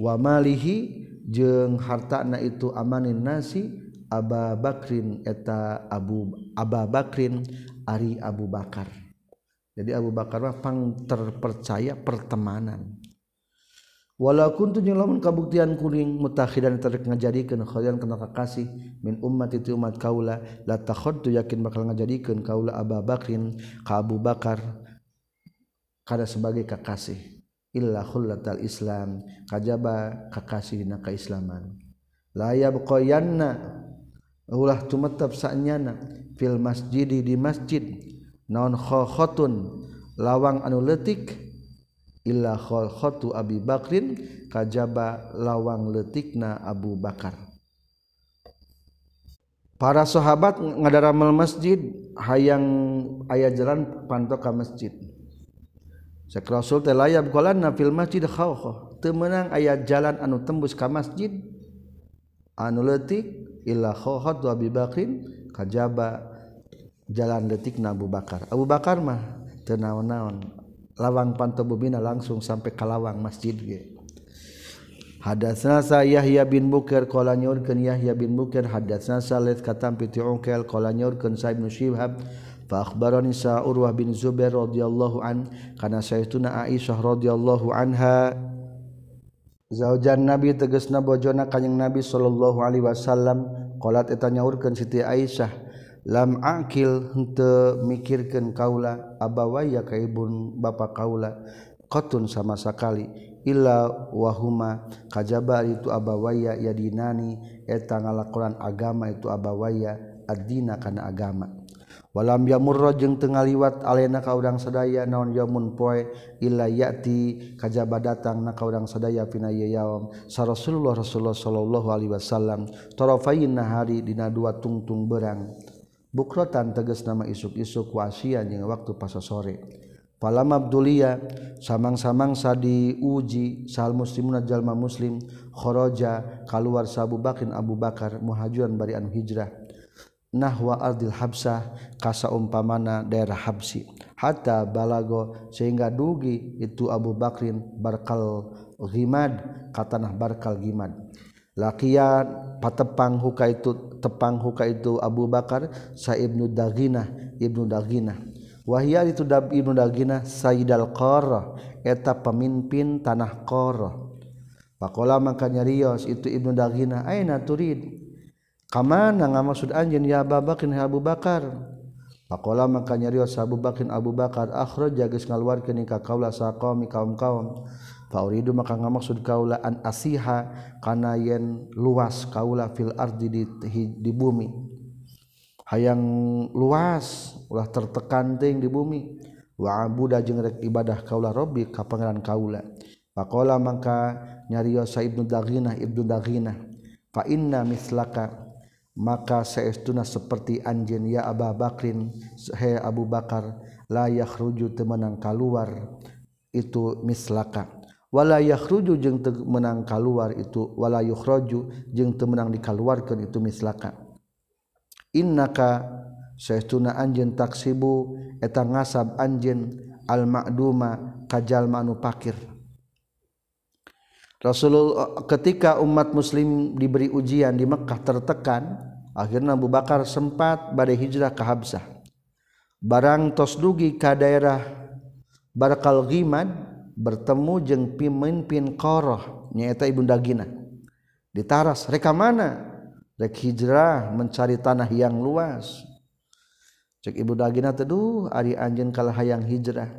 wamalihi jeung hartana itu amanin nasi Aba Bakrin eta Abu Aba Bakrin Ari Abu Bakar. Jadi Abu Bakar mah pang terpercaya pertemanan. Walaupun tu jeung kabuktian kuring mutakhidan terek ngajadikeun khalian kana kakasih min ummat itu umat kaula la takhaddu yakin bakal ngajadikeun kaula Aba Bakrin ka Abu Bakar kada sebagai kakasih illa khullatal islam kajaba kakasih dina kaislaman la ulah tumetep sanyana fil masjidi di masjid naon khotun lawang anu letik illa khotu Abi Bakrin kajaba lawang letikna Abu Bakar. Para sahabat ngadaramel masjid hayang aya jalan pantok ka masjid Rasul telayab nafil masjid temenang ayat jalan anu tembus ka masjid. Anu letik illa khawhat wa bibakrin kajaba jalan detik Abu Bakar. Abu Bakar mah tenaon-naon lawang pantobubina langsung sampai ke lawang masjid ge. Hadatsna sa Yahya bin Bukair qala nyurkeun Yahya bin Bukair hadatsna sa Lais katam piti Uqal qala nyurkeun Sa'ib bin Syihab Faakbaroni sa Urwah bin Zubair radhiyallahu an kana saytuna Aisyah radhiyallahu anha. Zaujan Nabi tegasna bojona kanjing Nabi sallallahu alaihi wasallam qalat eta nyaurkeun Siti Aisyah lam akil henteu mikirkeun kaula abawaya kaibun bapa kaula qatun sama sakali illa wahuma kajaba itu abawaya yadinani eta ngalakonan agama itu abawaya adina kana agama walam yamurro jeung tengah alena ka urang sadaya naon yamun poe illa yati kajaba datang na ka urang sadaya pina ieu yaum. Sa Rasulullah Rasulullah sallallahu alaihi wasallam tarafain nahari dina dua tungtung berang bukrotan tegas nama isuk-isuk wasian jeung waktu pas sore. Palam Abdulia samang-samangsa diuji sal muslimun jalma muslim khoroja kaluar sabu bakin Abu Bakar muhajuan bari anu hijrah. Nahwa ardil habsah kasa umpamana daerah habsi. Hatta balago sehingga dugi itu Abu Bakrin barkal ghimad katanah barkal gimad. Lakian patepang huka itu tepang huka itu Abu Bakar sa ibnu Daginah ibnu Daginah. Wahia itu dab ibnu Daginah Sayyidal Qara eta pemimpin tanah Qara Pakola makanya rios itu ibnu Daginah aina turid kamana nga maksud anjin ya babakin ya Abu Bakar? Pakola maka nyarios Abu Bakar Abu Bakar akhro geus ngaluarkeun ka kaula saqami kaum-kaum. Fauridu maka ngamaksud kaula an asiha kana yen luas kaula fil ardi di, di bumi. Hayang luas ulah tertekan ting di bumi. Wa abuda jeung rek ibadah kaula robbi ka pangeran kaula. Pakola mangka nyariosa Ibnu Daghina Ibnu Daghina. fa inna mislaka maka seestuna seperti anjen ya Aba Bakrin he Abu Bakar layak ruju temenang keluar itu mislaka. Walayah ruju jeng menang keluar itu walayuh roju jeng temenang dikaluarkan itu mislaka. Innaka seestuna anjen taksibu eta ngasab anjen al makduma kajal manu pakir. Rasulullah ketika umat muslim diberi ujian di Mekkah tertekan akhirnya Abu Bakar sempat badai hijrah ke Habsah. Barang tos dugi ke daerah Barakal Ghimad bertemu jeng pemimpin Qoroh nyaeta Ibunda Gina di taras reka mana? Rek hijrah mencari tanah yang luas. Cek Ibu Dagina teduh ari anjen kalah hayang hijrah.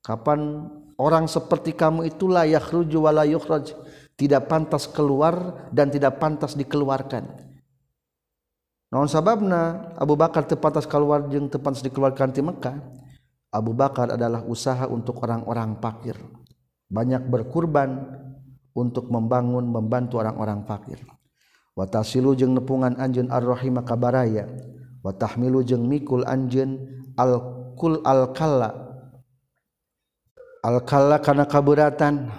Kapan orang seperti kamu itu layak ruju wala yukhraj. Tidak pantas keluar dan tidak pantas dikeluarkan. Naon sababna Abu Bakar tepantas keluar jeung tepantas dikeluarkan di Mekah. Abu Bakar adalah usaha untuk orang-orang fakir. Banyak berkurban untuk membangun membantu orang-orang fakir. Watasilu jeung nepungan anjeun ar-rahim kabaraya. Wa tahmilu jeung mikul anjeun al-kul al-kalla alkala kana kaburatan.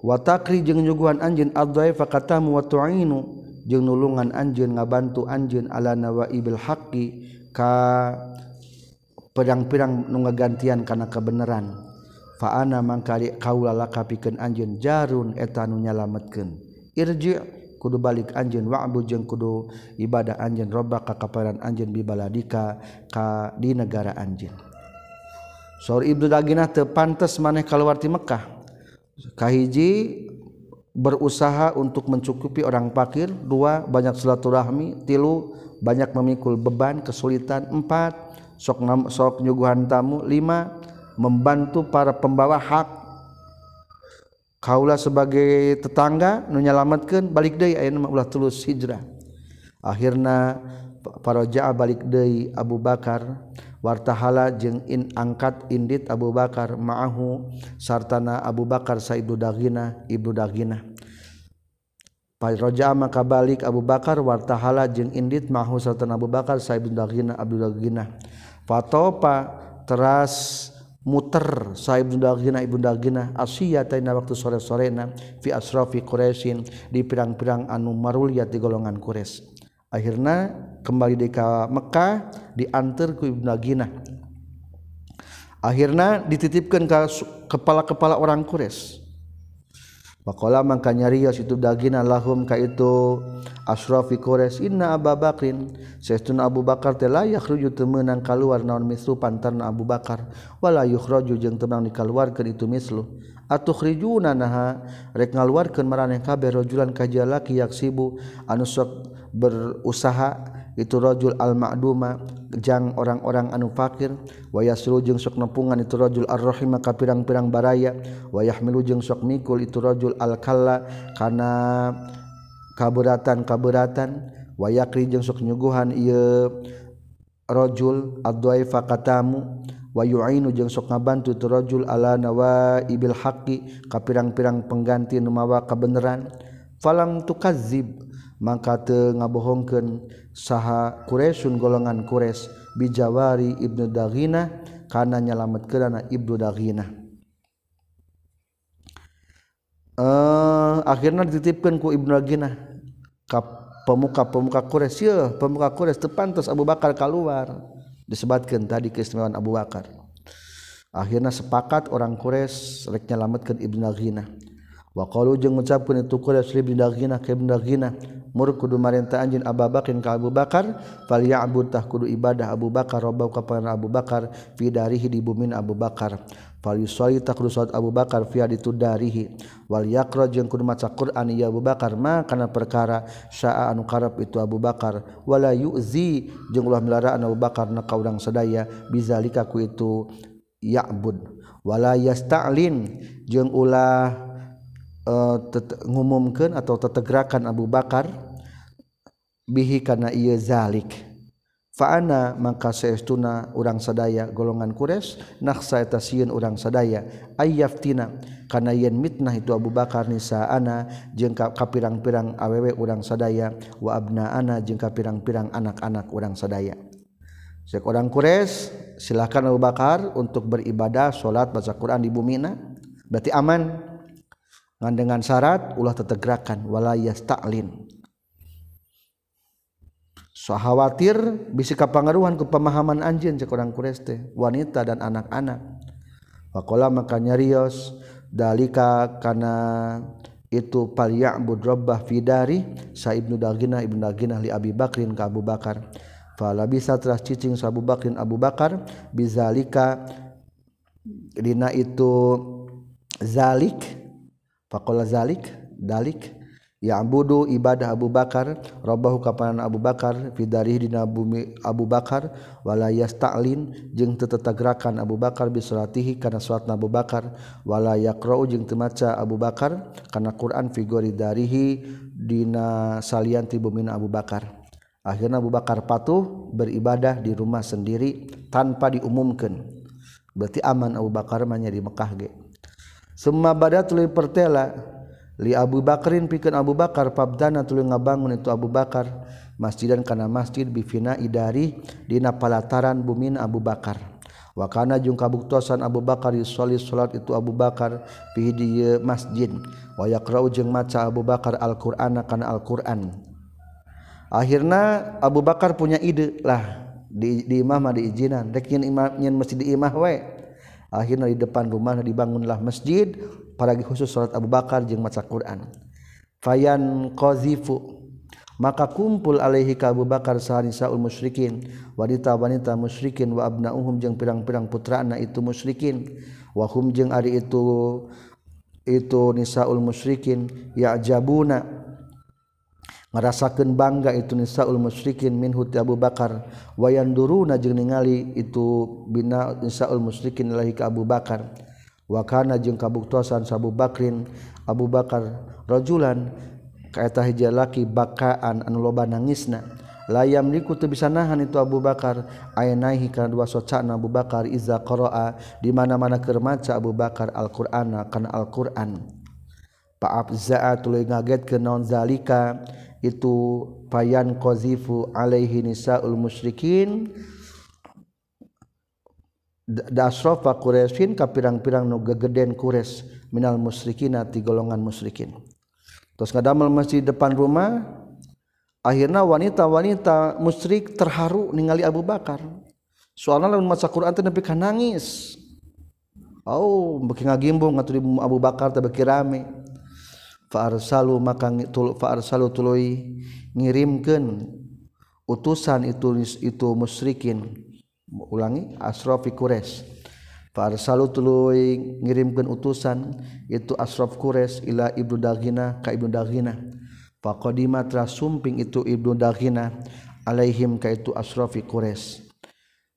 Watakri jeung nyuguhan anjeun adzaifa katamu wa tu'inu jeung nulungan anjeun ngabantu anjeun ala nawaibil haqqi ka pedang-pirang nu ngagantian kana kebenaran fa ana mangkali kaula laka pikeun anjeun jarun eta nu nyalametkeun. Irji kudu balik anjeun wa'bud jeung kudu ibadah anjeun robbaka kaparan anjeun bibaladika ka di negara anjeun. Saur Ibnu Daginah teu pantes maneh kaluar ti Mekkah. Kahiji berusaha untuk mencukupi orang fakir, dua banyak silaturahmi, tilu banyak memikul beban, kesulitan, empat sok sok nyuguhan tamu, lima membantu para pembawa hak. Kaula sebagai tetangga nu nyalametkeun balik deui ayeuna ulah tulus hijrah. Akhirna para jaa balik deui Abu Bakar wartahala jeung in angkat indit Abu Bakar ma'ahu sartana Abu Bakar Saidu Dagina Ibnu Dagina Roja maka balik Abu Bakar wartahala jeung indit mahu sartana Abu Bakar Saibnu Dagina Abdul Dagina Fatopa teras muter Saibnu Dagina Ibnu Dagina asyiyatina waktu sore-sorena fi asrafi Quraisyin di pirang-pirang anu maruliyat di golongan Quraisy. akhirnya kembali di ka Mekkah diantar ku Ibnu Ginah akhirnya dititipkan ke kepala-kepala orang Quraisy. Pakola mangka nyarios itu dagina lahum ka itu asrafi Quraisy inna Abu Bakrin. Saestuna Abu Bakar teh la yakhruju teu meunang kaluar naon mislu pantarna Abu Bakar wala yukhraju jeung teu meunang dikaluarkeun itu mislu. atukhrijuna naha rek ngaluarkeun maraneh kabeh rajulan ka jalaki yaksibu anu sok berusaha itu rajul al ma'duma jang orang-orang anu fakir wayasru jeung sok nepungan itu rajul ar-rahima ka pirang-pirang baraya wayahmilu jeung sok mikul itu rajul al kalla kana kaberatan-kaberatan wayakri jeung sok nyuguhan ieu rajul ad-dhaifa katamu wayuinu jeung sok ngabantu turajul ala nawa ibil haqi ka pirang-pirang pengganti numawa kabeneran. Falam tukazib maka teu ngabohongkeun saha Quraisyun golongan Quraisy bijawari Ibnu Daghinah kana nyalametkeunana Ibnu Daghinah uh, eh, akhirna dititipkeun ku Ibnu Daghinah ka pemuka-pemuka Quraisy pemuka Quraisy tepantas Abu Bakar keluar disebabkan tadi keistimewaan Abu Bakar. Akhirnya sepakat orang Quraisy rek nyelametkeun Ibnu Daghina. Wa qalu jeung ngucapkeun itu Quraisy li Ibnu Daghina ke Ibnu Daghina mur kudu marenta anjeun Abu Bakar ka Abu Bakar fal ya'bud tah kudu ibadah Abu Bakar rabbau ka Abu Bakar fi darihi di bumi Abu Bakar. Falyusolli tak kudu salat Abu Bakar fiha ditudarihi wal yaqra jeung kudu maca Quran ya Abu Bakar ma kana perkara syaa anu karep itu Abu Bakar? Wala yuzi jeung ulah melaraan Abu Bakar na ka urang sadaya bizalika ku itu ya'bud. Wala yasta'lin jeung ulah eh, ngumumkeun atau tetegerakan Abu Bakar bihi kana ieu zalik. faana maka seestuna urang sadaya golongan kures nakhsaeta sieun urang sadaya. Ayyaftina kana yen mitnah itu Abu Bakar nisaana jeung ka pirang-pirang awewe urang sadaya wa abnaana jeung ka pirang-pirang anak-anak urang sadaya. Sek orang kures silakan Abu Bakar untuk beribadah salat baca Quran di bumina berarti aman. Ngan dengan syarat ulah tetegerakan wala yastaklin so khawatir bisi kapangaruhan ke pemahaman anjin cek orang kureste wanita dan anak-anak. Wakola makanya rios dalika karena itu palya budrobbah fidari sa ibnu dagina ibnu dagina li abi bakrin ke abu bakar. Fala bisa telah cicing sa abu bakrin abu bakar bizalika dina itu zalik fakola zalik dalik yang Budhu ibadah Abu Bakar robbahu kapanan Abu Bakar Fidari di bumi Abu Bakarwalaas taklin jeung tetetegrakan Abu Bakar bisatihi karena suat Abu Bakarwalaayakro jeung temaca Abu Bakar karena Quran figuri darihi Dina salanti bumin Abu Bakar. Akhirnya Abu Bakar patuh beribadah di rumah sendiri tanpa diumumkan berarti aman Abu Bakarnya di Mekkah ge. Semua badat pertela li Abu Bakrin pikeun Abu Bakar pabdana tuluy ngabangun itu Abu Bakar. Masjidan kana masjid bifina idari dina palataran bumin Abu Bakar. Wa kana jeung kabuktosan Abu Bakar yusolli salat itu Abu Bakar fi dieu masjid. Wa yaqra'u jeung maca Abu Bakar Al-Qur'an kana Al-Qur'an. Akhirna Abu Bakar punya ide lah di, di imah mah diijinan rek nyen imah nyen masjid di imah we. Akhirna di depan rumah dibangunlah masjid. paragi khusus salat Abu Bakar jeung maca Quran. Fayan qazifu maka kumpul alaihi ka Abu Bakar sahanisaul musyrikin wanita-wanita musyrikin wa abnauhum jeung pirang-pirang putrana itu musyrikin wa hum jeung ari itu itu nisaul musyrikin ya'jabuna ngarasakeun bangga itu nisaul musyrikin minhu ti Abu Bakar wayan duruna jeung ningali itu bina nisaul musyrikin ilahi ka Abu Bakar. wakana jeung kabuktuasan sabu Bakrin Abu Bakar rajulan kaeta hiji laki bakaan anu loba nangisna. Layam liku teu bisa nahan itu Abu Bakar ayanaihi kana dua socana Abu Bakar iza qaraa di mana-mana keur maca Abu Bakar Al-Qur'ana kana Al-Qur'an. Paabza'a tuluy ngagetkeun naon zalika itu payan qazifu alaihi nisaul musyrikin dasrofa Quraisyin ka pirang-pirang nu gegeden Quraisy minal musyrikina ti golongan musyrikin. Terus ngadamel masjid depan rumah, akhirna wanita-wanita musyrik terharu ningali Abu Bakar. Soalnya lamun maca Quran teh nepi ka nangis. Oh, beki ngagimbung ngatur Abu Bakar teh beki rame. Fa arsalu maka tul fa arsalu tuluy ngirimkeun utusan itu itu musyrikin ulangi asrofi Quraisy Farsalu tuluy ngirimkeun utusan itu Asraf Quraisy ila Ibnu Daghina ka Ibnu Daghina. Faqadima trasumping itu Ibnu Daghina alaihim ka itu Asrafi Quraisy.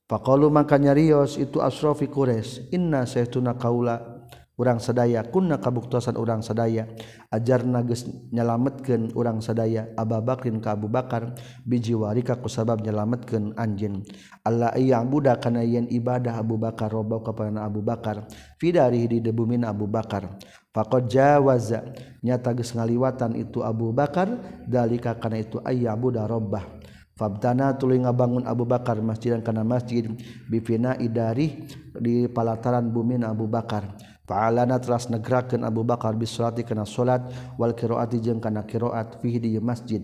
Faqalu maka nyarios itu Asrafi Quraisy, "Inna saytuna qaula urang sadaya. Kunna kabuktosan urang sadaya. Ajar nages nyalametkeun urang sadaya. Aba Bakrin ka Abu Bakar biji warika ku sabab nyalametkeun anjeun. Allah iya budak kana yen ibadah Abu Bakar robau kepada Abu Bakar. Fidari di debumin Abu Bakar. Faqad jawaza. Nyata geus ngaliwatan itu Abu Bakar dalika kana itu ayya budak robbah. Fabtana tuluy ngabangun Abu Bakar masjidan kana masjid bifina idarih di palataran bumi Abu Bakar. Fa'alana telah negerakeun Abu Bakar bis salati kana salat wal qiraati jeung kana qiraat fihi di masjid.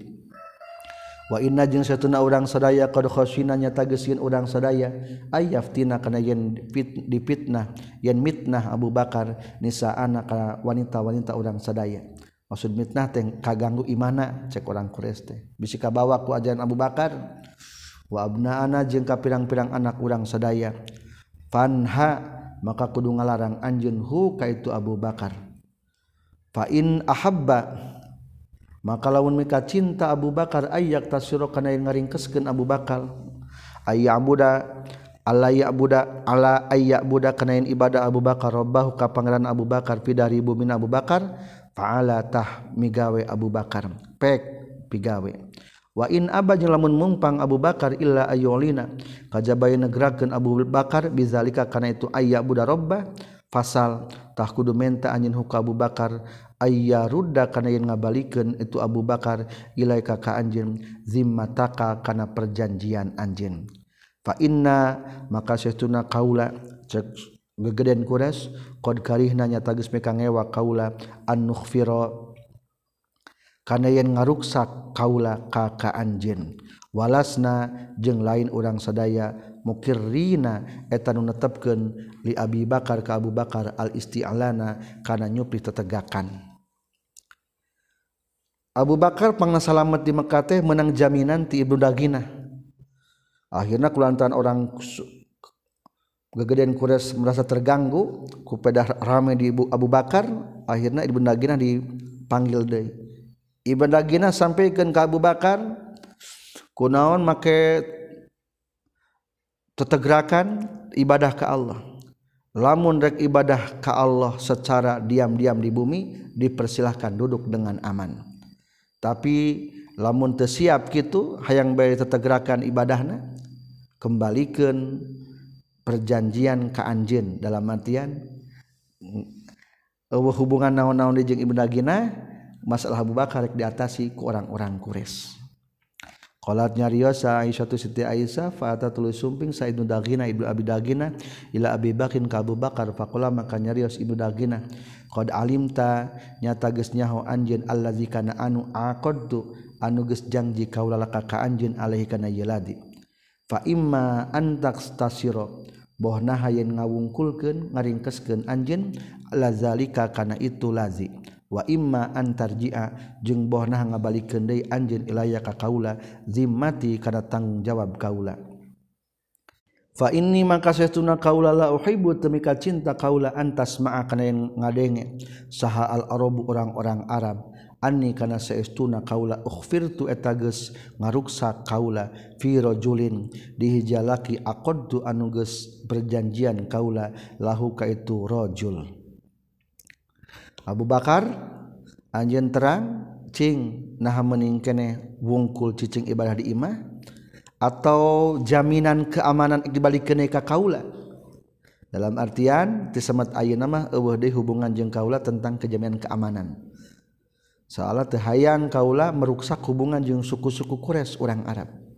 Wa inna jeung satuna urang sadaya qad khosina nyata geusieun urang sadaya ayyaftina kana yen fit, dipitnah yen mitnah Abu Bakar nisaana kana wanita-wanita urang sadaya. Maksud mitnah teh kaganggu imana cek orang Quraisy teh. Bisi kabawa ku ajaran Abu Bakar wa abnaana jeung ka pirang-pirang anak urang sadaya. Fanha maka kudu ngalarang anjun hu kaitu Abu Bakar. Fa'in ahabba maka lawan mika cinta Abu Bakar ayak tasiro kana yang ngaring kesken Abu Bakar. Ayya buda ala ya buda ala ayak kana yang ibadah Abu Bakar. Robbahu ka pangeran Abu Bakar fi ribu min Abu Bakar. Faala tah migawe Abu Bakar. Pek pigawe in abaj lamun mumpang Abu Bakar Illa ayolina. Kajabay negrakeun Abu Bakar bizalika kana itu ayaah Buddha robba fasaltah kudu menta anjin huka Abu Bakar ayya rudda kana yen ngabalikeun itu Abu Bakar ilaika ka anjin zimmataka kana perjanjian anjin inna maka syaituna kaula cek gegeden kures qad karihna nyata tagis meka ngewa kaula annufiro kana yen ngaruksak kaula kakak anjin walasna jeung lain urang sadaya mukirrina eta nu netepkeun li Abi Bakar ka Abu Bakar al isti'lana kana nyupri tetegakan. Abu Bakar pangna salamet di Mekah teh menang jaminan ti Ibnu Daginah. Akhirna kulantaran orang gegedean Quraisy merasa terganggu ku pedah rame di Abu Bakar akhirna Ibnu Daginah dipanggil deui. Ibadahgina sampaikan ke Abu Bakar kunaon make tetegrakan ibadah ke Allah. Lamun rek ibadah ke Allah secara diam-diam di bumi dipersilahkan duduk dengan aman. Tapi lamun tersiap gitu hayang bayi tetegrakan ibadahna kembalikan perjanjian ke anjin dalam artian hubungan naon-naon di jeung ibadahgina masalah Abu Bakar rek diatasi ku orang-orang Quraisy. Qalat nyariosa Aisyah tu Siti Aisyah fa tuluy sumping Saidun bin Dagina Ibnu Abi Dagina ila Abi Bakrin ka Abu Bakar faqala maka nyarios Ibnu Dagina qad alimta nyata geus nyaho anjeun allazi kana anu aqadtu anu geus janji kaula ka anjeun alaihi kana yeladi fa imma antakstasiro bohna hayen ngawungkulkeun ngaringkeskeun anjeun lazalika kana itu lazi wa imma antarjia jeung bohna ngabalikeun deui anjeun ilaya ka kaula zimmati kana tanggung jawab kaula. Fa inni maka saestuna kaula la uhibbu temika cinta kaula antas ma'a kana yang ngadenge. Saha al arabu orang-orang arab anni kana saestuna kaula ukhfirtu eta geus ngaruksa kaula fi rajulin di hijalaki aqadtu anu geus perjanjian kaula lahu ka itu rajul. Abu Bakar anjen terang cing nah meningkene wungkul cicing ibadah di imah atau jaminan keamanan dibalik kene ka kaula. Dalam artian tisemat ayeuna mah eueuh deui hubungan jeung kaula tentang kejaminan keamanan. Soalnya teh hayang kaula meruksak hubungan jeung suku-suku Quraisy orang Arab.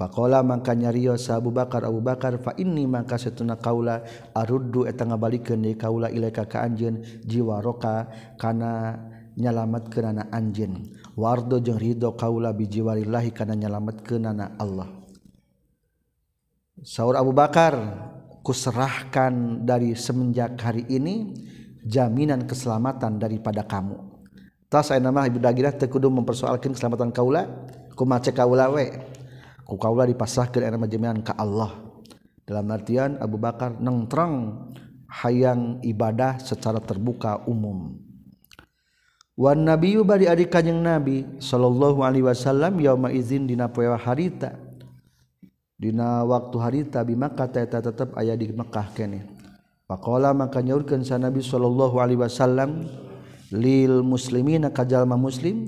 Faqala maka nyarios Abu Bakar Abu Bakar fa inni maka satuna kaula aruddu eta ngabalikeun deui kaula ilaika ka anjeun jiwa roka kana nyalametkeun ana anjeun. Wardo jeung ridho kaula bi jiwarillahi kana nyalametkeun ana Allah. Saur Abu Bakar kuserahkan dari semenjak hari ini jaminan keselamatan daripada kamu. Tas saya nama ibu dagira tekudu mempersoalkan keselamatan kaula ku mace kaula we ku kaula dipasahkeun eta jami'an ka Allah. Dalam artian Abu Bakar nengtrang hayang ibadah secara terbuka umum. Wan nabiyyu bari ari kanjing nabi sallallahu alaihi wasallam yauma izin dina poe harita. Dina waktu harita bi Makkah eta tetep aya di Makkah keneh faqala maka nyaurkeun sa nabi sallallahu alaihi wasallam lil muslimina kajalma muslim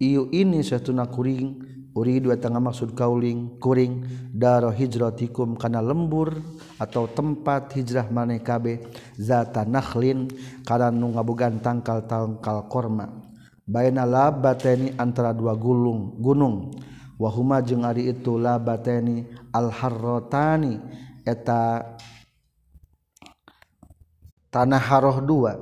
iu ini satuna kuring uridu eta maksud kauling kuring daro hijratikum kana lembur atau tempat hijrah maneh kabeh zata nakhlin kana nu ngabogan tangkal-tangkal korma. Baina labateni antara dua gulung gunung. Wahuma jeung ari itu labateni al harrotani eta tanah haroh dua.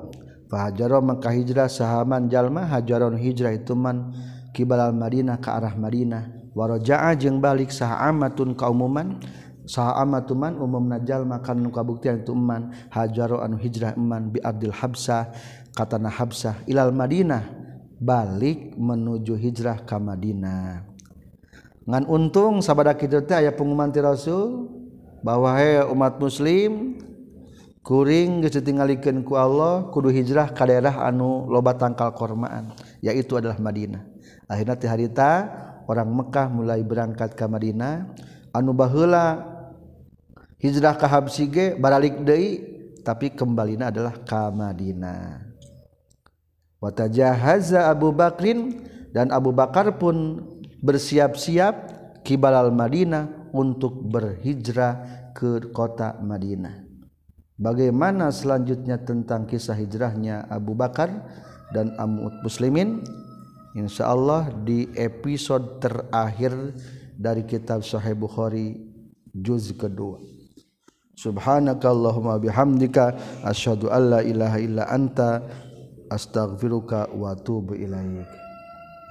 Fahajar maka hijrah sahaman jalma hajaron hijrah ituman kibal Madinah ke arah Madinah. Warojaa jeung balik sah amatun kaumuman sah amatuman umum najal makan kabuktian ituman hajaro anu hijrah iman bi Abdul Habsah katana Habsah ilal Madinah. Balik menuju hijrah ke Madinah. Ngan untung sabada kitu teh aya pengumuman ti Rasul bahwa he umat muslim kuring geus ditinggalikeun ku Allah kudu hijrah ka daerah anu loba tangkal kormaan yaitu adalah Madinah. Akhirnya ti harita orang Mekah mulai berangkat ke Madinah. Anu baheula hijrah ka Habsi ge baralik deui tapi kembalina adalah ka Madinah. Wa tajahaza Abu Bakrin dan Abu Bakar pun bersiap-siap kibalal Madinah untuk berhijrah ke kota Madinah. Bagaimana selanjutnya tentang kisah hijrahnya Abu Bakar dan Amut Muslimin Insya Allah di episode terakhir dari kitab Sahih Bukhari juz kedua. Subhanakallahumma bihamdika asyhadu alla ilaha illa anta astaghfiruka wa atubu ilaik